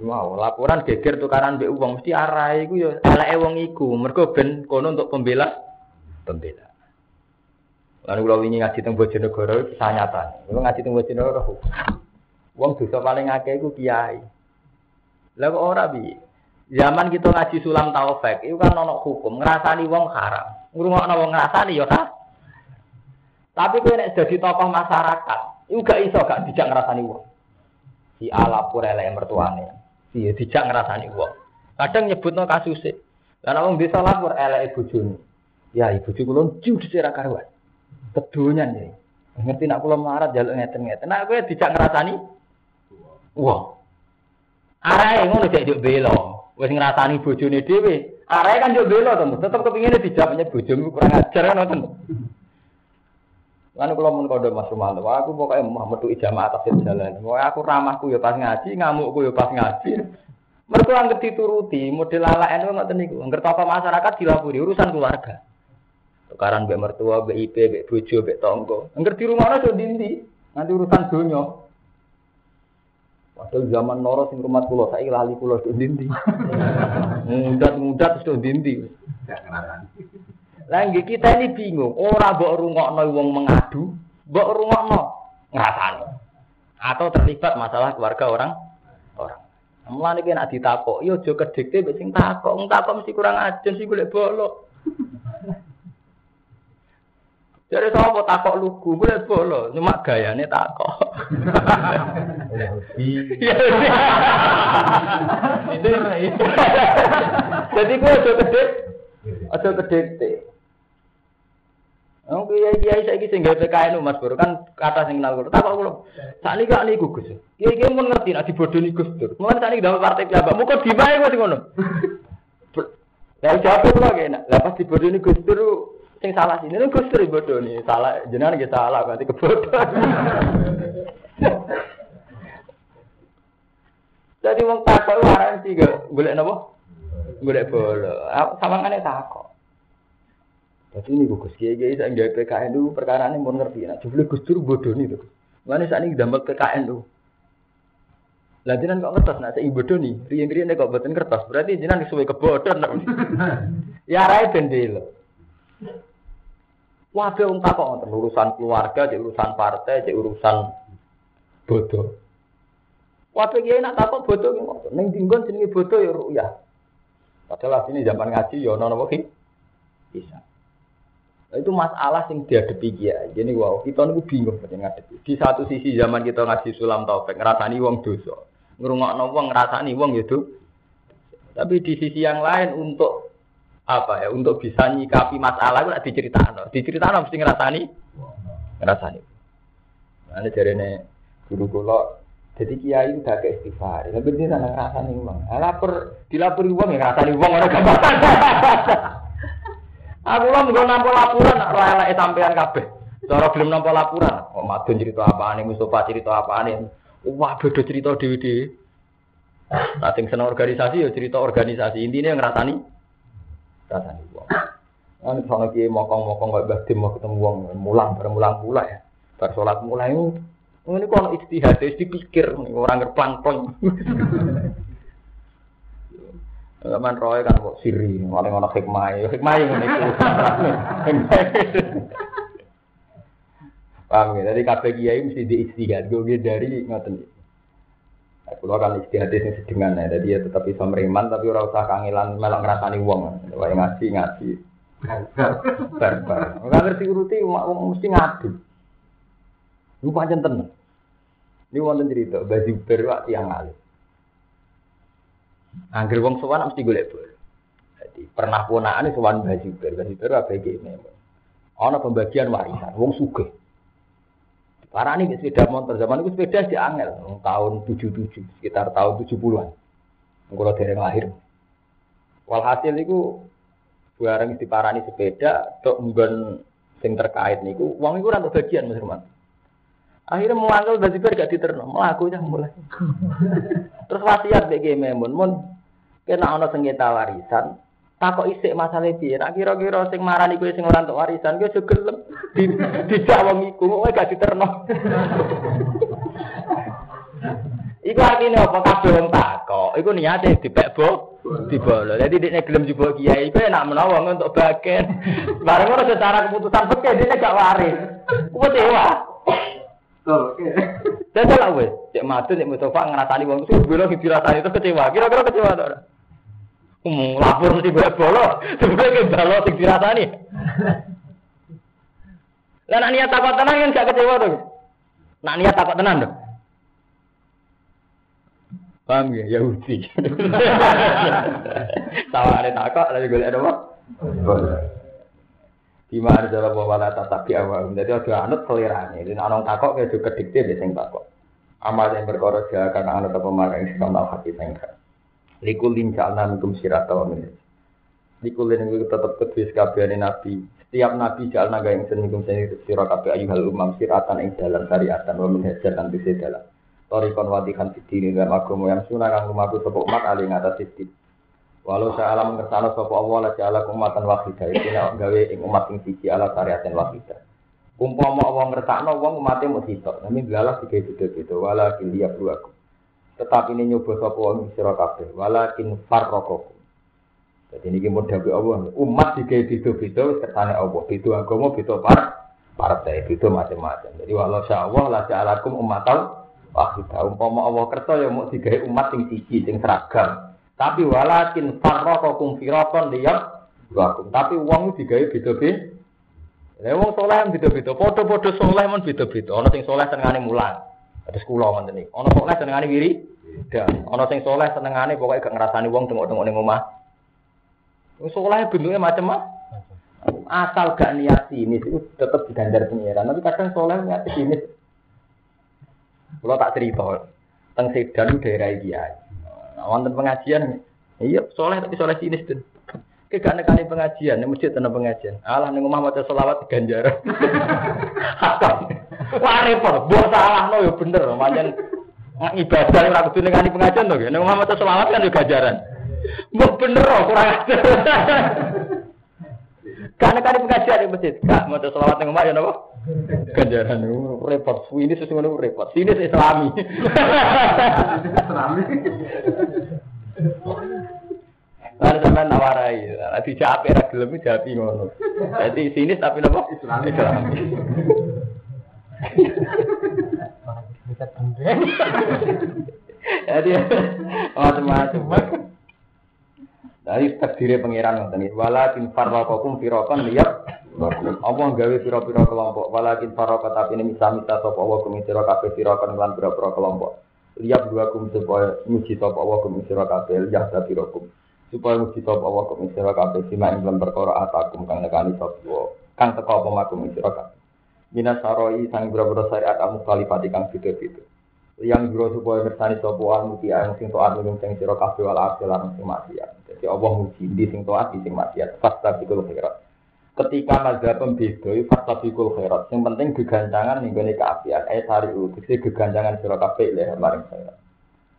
S1: Wow, laporan geger tukaran mbek wong mesti arah iku ya eleke wong iku. Mergo ben kono untuk pembela pembela. Lalu kalau ini ngaji teng Bojonegoro kisah nyata. Kalau ngaji teng Bojonegoro, wong dosa paling akeh iku kiai. Lah kok ora bi? Zaman kita ngaji sulam taufik, itu kan ono hukum ngrasani wong haram. Ngrungokno wong ngrasani ya kan? Tapi kowe nek dadi tokoh masyarakat, iku gak iso gak dijak ngrasani wong. Si ala pura elek mertuane. Iya, dijak ngrasani wong. Kadang nyebutno kasuse. Lah nek wong desa lapor eleke bojone. Ya ibu kula judes ora karuan. Kedonyan ya. Ngerti nak kula melarat jaluk ngeten-ngeten. Nak kowe dijak ngrasani wong. Arae ngono cek juk bela. Wis ngrasani bojone dhewe. Arae kan juk bela to, tetep kepingine dijawabnya bojomu kurang ajar kan ngoten. Lalu kalau mun kode Mas Rumanto, aku pokoknya mau metu ijama atas jalan. Mau aku ramahku ya pas ngaji, ngamukku ya pas ngaji. Mereka anggap dituruti, model ala itu nggak niku. Angger apa masyarakat dilapuri urusan keluarga. Tukaran mbek mertua, mbek IP, mbek bojo, mbek tonggo. Angger di rumah ada dindi, nanti urusan dunia. Padahal zaman noro sing rumah kulo, saya lali do dindi. Mudat do dindi. Lah kita ini bingung, ora mbok rungokno wong mengadu, mbok rungokno ngrasani. Atau terlibat masalah keluarga orang orang. Mulane ki nek ditakok, yo aja kedikte mbek sing takok, wong takok mesti kurang ajen sih golek bolok. Jadi sapa takok lugu, golek bolok, cuma gayane takok. Jadi gue aja kedek, aja kedekte. Oh kiai kiai saya sing gawe PKN Mas Bro kan kata sing kenal kula. Tak kok kula. Sakniki gak niku Gus. Kiai kiai mun ngerti nek dibodoni Gus Dur. Mulane sakniki dalam partai piyambak. Muga dimae wis ngono. Lah jawab kula kena. Lah pas dibodoni Gus Dur sing salah sini lho Gus Dur bodoni. Salah jenengan nggih salah berarti kebodhon. Jadi wong takok waran sih gak golek napa? Golek bola. Sawangane takok. Jadi ini Gus Kiai Kiai saya nggak PKN dulu perkara ini mau ngerti. Nah, coba Gus Dur bodoh nih tuh. Mana saat ini dampak PKN dulu. Lah jenengan kok kertas nak saya bodoh nih. Rian rian kok boten kertas. Berarti jenengan sesuai kebodohan. *laughs* ya rai bendel. Wah, be unta kok urusan keluarga, cek urusan partai, cek urusan bodoh. Wah, be kiai nak takut bodoh ngoten. Ning dinggon jenenge bodoh ya ruyah. Padahal sini zaman ngaji ya ono napa Bisa. Itu masalah yang dihadapi dia. Jadi wow, kita nih bingung dengan ngadepi. Di satu sisi zaman kita ngaji sulam taufik, ngerasani wong dosa. Ngrungokno wong ngrasani wong itu. Tapi di sisi yang lain untuk apa ya? Untuk bisa nyikapi masalah itu diceritakan. Diceritakan mesti ngerasani ngerasani. Nah, ini guru kula jadi kiai udah ke istighfar. Tapi dia nang ngrasani wong. Lapor dilapori wong ya ngrasani wong ora gampang. Aku lah mau nampa laporan, ora elek sampean kabeh. Cara belum nampa laporan, kok madun cerita apaan Mustafa cerita apaan Wah, beda cerita dhewe-dhewe. Nah, sing seneng organisasi ya cerita organisasi. Intinya ngrasani ngrasani wong. Kan sono ki mokong-mokong Mbah Dim mau ketemu wong mulang bareng mulang pula ya. Bar salat mulai ini kok ono istihad, dipikir orang ngerplang-plang. Zaman *laughs* roy kan kok siri, paling ono hikmah, hikmah yang itu. *laughs* Paham ya? Jadi kabeh kiai mesti diistihad, gue dari ngoten. Kulo kan istihad sing sedengan ya, jadi ya tetap bisa meriman tapi ora usah kangelan melok ngrasani wong. Wae ngaji ngaji. Barbar. Ora ngerti uruti mesti ngadu. Lu pancen tenan. Ini wonten cerita, baju berwak tiang alim. Angger wong sowan mesti golek bol. Jadi pernah ponakane sowan Mbah Zubair, Mbah Zubair ABG memang. Ana pembagian warisan wong sugih. Para ini sepeda motor zaman itu sepeda di angel tahun 77 sekitar tahun 70-an. Kalau dari lahir. Walhasil itu barang diparani sepeda tok nggon sing terkait niku wong iku ora bagian Mas Ruman. Akhirnya mengangkel Mbak Zubair gak diterno, melaku aja mulai. *laughs* Terus wasiat BG Memun, mun kena ono sengketa warisan, takok isik masalah piye. Nak kira-kira sing marani kowe sing ora entuk warisan kowe aja gelem di *laughs* dijak wong iku kowe gak diterno. *laughs* Iku artinya apa kabeh wong takok. Iku niate dipek bo dibolo. Jadi dia gelem jupuk kiai iku enak menawa untuk bagian. *laughs* Bareng ora secara keputusan fikih dia gak waris. Kuwi dewa.
S2: Oke.
S1: Dan salah wes, cek madun cek Mustafa ngerasani wong sing bilang dirasani itu kecewa. Kira-kira kecewa ora? Hmm, lapor mesti boleh bolo, sebenarnya balo sing dirasani. Lah nak niat takut tenang kan gak kecewa tuh. Nak niat takut tenang tuh. Paham ya Yahudi. *laughs* Sama ada takut lagi golek ada apa? Gimana cara bawa lata tapi awal. Jadi ada anut selirane. Jadi orang takut kayak juga dikte biasanya takut. Amal yang berkorot ya karena anut apa marah yang sekamnal hati sengkak. Likulin jalna minkum sirat wa min. Likulin itu tetap kedua sekabiani nabi. Setiap nabi jalna gak yang seningkum sirah kabeh ayuhal umam siratan ing dalam syariatan wa min hajatan bisa dalam. Torikon wadikan fitini dalam agama yang sunah kang lumaku sapa umat ali ngatas sidin. Walau saya alam mengersano sapa Allah la ja'ala umatan wahidah iki nek gawe ing umat sing siji ala syariatin wahidah. Umpama Allah ngertakno wong umate mung sitok, nami dilalah digawe beda-beda wala kiliya aku. Tetapi ini nyoba sapa wong sira kabeh, walakin farraqakum. Jadi ini mau Allah, umat digawe beda-beda kersane Allah, beda agama, beda par partai, beda macam-macam. Jadi walau sya Allah la ja'alakum ummatan wahidah. Umpama Allah kersa ya mau digawe umat sing siji, sing seragam. Tapi walakin farraqakum firaqan liyab wakum. Tapi wong digawe beda-beda. Lah wong saleh beda-beda, padha-padha saleh men beda-beda. Ana sing saleh senengane mulang. Terus kula ngoten niku. Ana saleh senengane wiri. Dan ana sing saleh senengane pokoke gak ngrasani wong tengok-tengok ning omah. Wong saleh bentuke macam-macam. Asal gak niat sinis itu tetap diganjar pengiran. Tapi kadang saleh niat sinis. Kalau tak cerita, teng Sedan daerah Kiai. Nah, wonten pengajian, iya soleh tapi soleh sinis tuh. Kegak nekani pengajian, nih masjid tenan pengajian. Alah ning omah maca selawat ganjar. Hakam. *laughs* Wah repot, buat salah no ya bener, macam ibadah ora kudu nekani pengajian to, ning omah maca selawat kan yo ganjaran. Mbok bener kok kurang ajar. Karena kali pengajian di masjid, kak mau selawat ning omah ya napa? Ganjaran repot, ini sesungguhnya repot. Sini Islami.
S2: Islami. *laughs*
S1: Lalu sampai nawarai, nanti jawab era gelem jawab ngono. Jadi sinis tapi.
S2: Islami. Bisa bendeng.
S1: Jadi macam-macam. Dari takdirnya pangeran ngoten iki. Walakin farraqakum firaqan liyab Allah gawe pira-pira kelompok. Walakin farraqa tapi ini misa-misa sapa Allah kum sira kabeh firaqan lan pira-pira kelompok. Liyab dua kum supaya muji sapa Allah kum sira kabeh liyab pirakum. Supaya muji sapa Allah kum sira kabeh sima ing dalam perkara atakum kang nekani sapa kang teko apa makum sira kabeh. Saroi sang pira-pira syariat amu kalifati kang beda-beda. yang biro supaya ngersani sapa al muti ang sing taat minum sing sira kabeh wal akhir lan sing maksiat. Jadi Allah muji di sing taat di sing maksiat. Fasta bikul khairat. Ketika mazhab pembeda fasta bikul khairat. Sing penting geganjangan ning gone kaapian. Eh sari tegese geganjangan sira kabeh le maring khairat.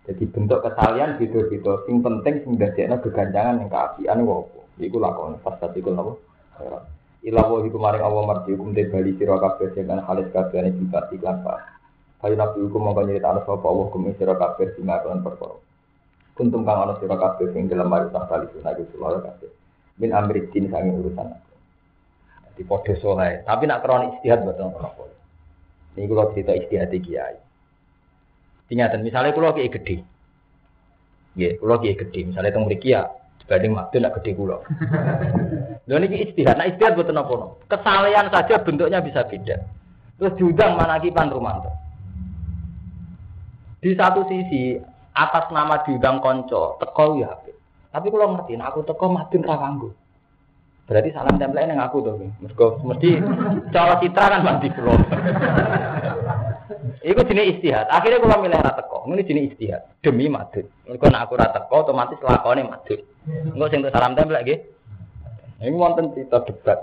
S1: Jadi bentuk kesalian beda-beda. Sing penting sing dadekno geganjangan ning kaapian apa? Iku lakon fasta bikul napa? Khairat. Ila wa iku maring Allah marji hukum te bali sira kabeh dengan halis kabeh ing sifat iklan Kayu nabi hukum mongko nyerita ana sapa Allah hukum sira kabeh sima kelan perkara. Kuntum kang ana sira kabeh sing dalam mari tak kali sunah iku sulaya kabeh. Min amri din sange urusan aku. Di podo soleh, tapi nak kronik istihad boten apa. Ini kalau cerita istihad kiai. Ingatan, misalnya kalau kiai gede, ya, kalau kiai gede, misalnya teng mriki ya, dibanding nak gede kulo. *laughs* Lho niki istihad, nah istihad boten apa Kesalahan saja bentuknya bisa beda. Terus diundang manakipan Rumanto. Di satu sisi atas nama diundang konco teko ya apik. Tapi kalau ngerti, nah aku teko madun ra kanggo. Berarti salam tempel nang aku. Mergo mesti *laughs* cara citra kan mati kula. *laughs* Iku jenis istihad. Akhirnya kalau milih ra teko, ini jenis istihad demi madun. Mergo nek aku ra teko otomatis lakone madun. Engko sing salam tempel nggih. Ini wonten cerita debat.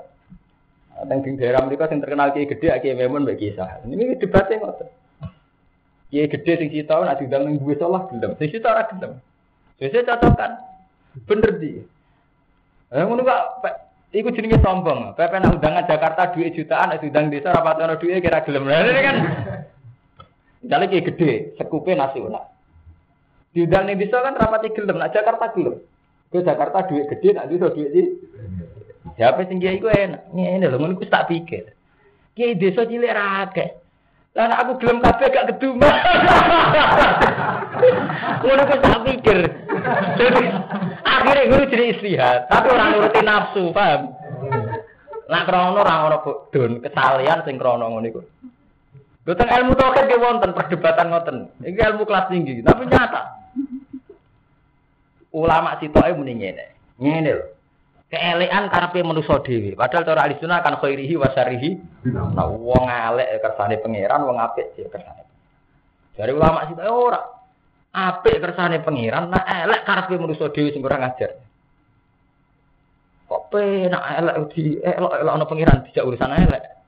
S1: Teng di daerah mereka yang terkenal kiai gede, kiai memon bagi kisah. Ini debatnya ngoten. Kiai gede sing kita nak diundang ning duwe salah gelem. Sing kita ora gelem. Wis cocokan. Bener di. Eh ngono kok iku jenenge sombong. Pepe nak undangan Jakarta duit jutaan, nek diundang desa ra pati ono duit kira gelem. Ini kan Misalnya kayak gede, sekupe nasional. Diundang ning desa kan rapati gelem, nak Jakarta gelem. Ke Jakarta duit gede, nak desa duit di. Siapa sing kiai iku enak. Ngene lho, ngono iku tak pikir. Kiai desa cilik akeh. Lah aku gelem kabeh gak keduma. *laughs* Ngono kok tak pikir. Jadi akhirnya guru jadi istihad, tapi orang nuruti nafsu, paham? Nak krono ora ono don kesalian sing krono ngono iku. Boten ilmu tauhid ge wonten perdebatan ngoten. Iki ilmu kelas tinggi, tapi nyata. Ulama sitoke muni ngene. Ngene lho. Keelekan karepe manusa dhewe. Padahal cara ahli sunnah kan khairihi wa syarrihi. Nah, wong elek kersane pangeran, wong apik sih kersane. Dari ulama sitoke ora. Apik kersane pangeran, nah elek karepe manusa dhewe sing kurang ajar. Kok penak elek di elok-elok ana pangeran dijak urusan elek.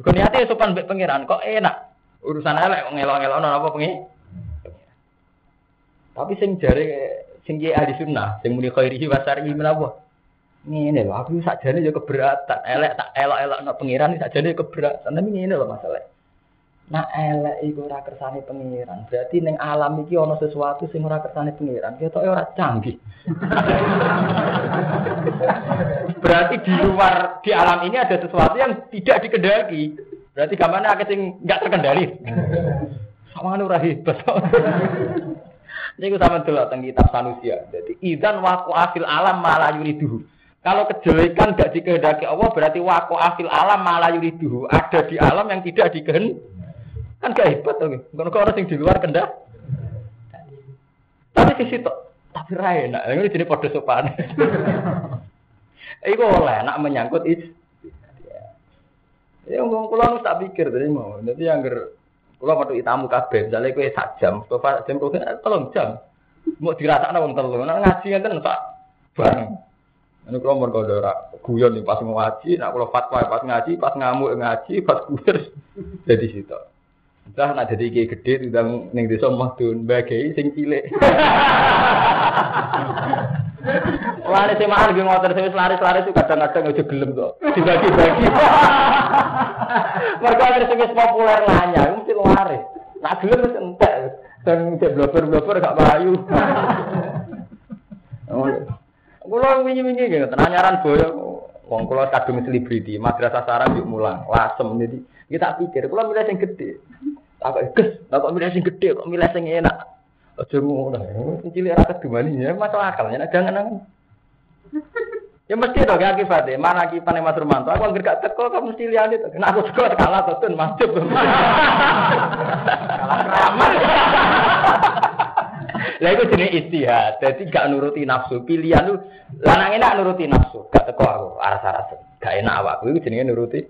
S1: Bukan niate sopan mbek pangeran, kok enak. Urusan elek kok ngelok-ngelok ana apa pengi? Tapi sing jare sing kiai ahli sunnah, sing muni khairihi wa syarrihi menapa? Ngene lho, aku sakjane ya keberatan. Elek tak elok-elokno pangeran sakjane keberatan. Tapi ngene lho masalah. Nah elek iku ora kersane pangeran. Berarti ning alam iki ana sesuatu sing ora kersane pangeran. Ketoke ora canggih. *laughs* Berarti di luar di alam ini ada sesuatu yang tidak dikendaki. Berarti gamane akeh sing enggak terkendali. Sama ora hebat. *laughs* Niku sama delok teng kitab Sanusia. Jadi idan waqa'a fil alam malah yuriduhu. Kalau kejelekan gak dikehendaki Allah berarti waqa'a fil alam malah yuriduhu. Ada di alam yang tidak dikehendaki. Kan gak hebat to. Ngono kok orang sing di luar kendak. Tapi di situ tapi ra enak. Ini jadi padha sopan. Iku oleh nak menyangkut is. Ya ngomong kula nu tak pikir tadi mau. Nanti yang ger kula metu tamu kabeh, misale kowe sak jam, Mustafa jam kowe tolong jam. Mau dirasakno wong telu. Nek ngaji ngenten tak bareng. Ini kalau mau kau ora guyon pas mau ngaji, nak kalau fatwa pas ngaji, pas ngamuk ngaji, pas guyon *laughs* jadi situ. Entah nak jadi kiai gede tudang ning desa Mahdun bagai sing cilik. *laughs* Lari sing mahal ge ngoten sing laris-laris itu kadang-kadang aja gelem kok. Dibagi-bagi. *laughs* Mergo ada wis populer nanya, mesti laris. Nak gelem wis entek. Dan cek blober-blober gak payu. *laughs* Kulo wingi-wingi nggih tenanyaran boyo wong kula kadung selebriti, madrasah sarang yuk mulang, lasem jadi kita pikir kulo milih sing gede. Tak ges, tak kok milih sing gede, kok milih sing enak. Aja ngono. Sing cilik ora kedumani ya masuk akal ya jangan jangan. Ya mesti dong ya akibatnya. Mana akibatnya Mas Romanto? Aku anggere gak teko kamu mesti lihat itu. Nah aku teko kalah tuh tun masjid. *laughs* Kalah ramah. Lah iku jenenge istihad. Dadi gak nuruti nafsu. Pilihan lu lanang enak nuruti nafsu. Gak teko aku aras-aras. Gak enak awakku iku jenenge nuruti.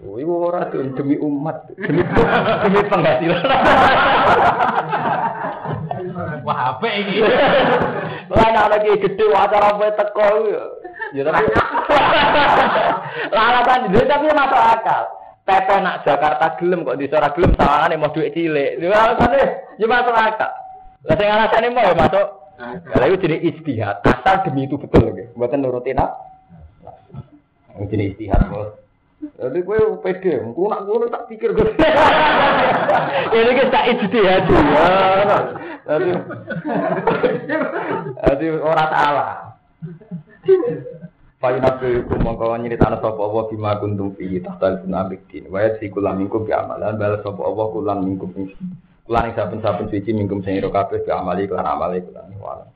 S1: Iku ora demi umat, demi demi penghasilan.
S2: Wah, apa ini?
S1: Lah anak lagi gede acara apa teko ya. Tapi Lah alasan itu tapi masuk akal. Pepe nak Jakarta gelem kok di ora gelem sawangane mau duit cilik. Lha alasane ya masuk akal. Lah sing alasane mau ya masuk. Lah itu jadi istihad. Asal demi itu betul nggih. Mboten nuruti nak. Ini jadi istihad, Bos. Jadi gue pede, gue nak gue tak pikir gue. *laughs* Ini kita ijtihad ya. Jadi, jadi orang salah. Fa'in nabi hukum mongko nyritana sapa Allah bima kuntum fi tahtal sunabik din. Wa yasi kulam mingkum bi amalan bal sapa Allah kulam mingkum. Kulan ing saben-saben suci mingkum sing ira kabeh bi amali kelan amali kulan.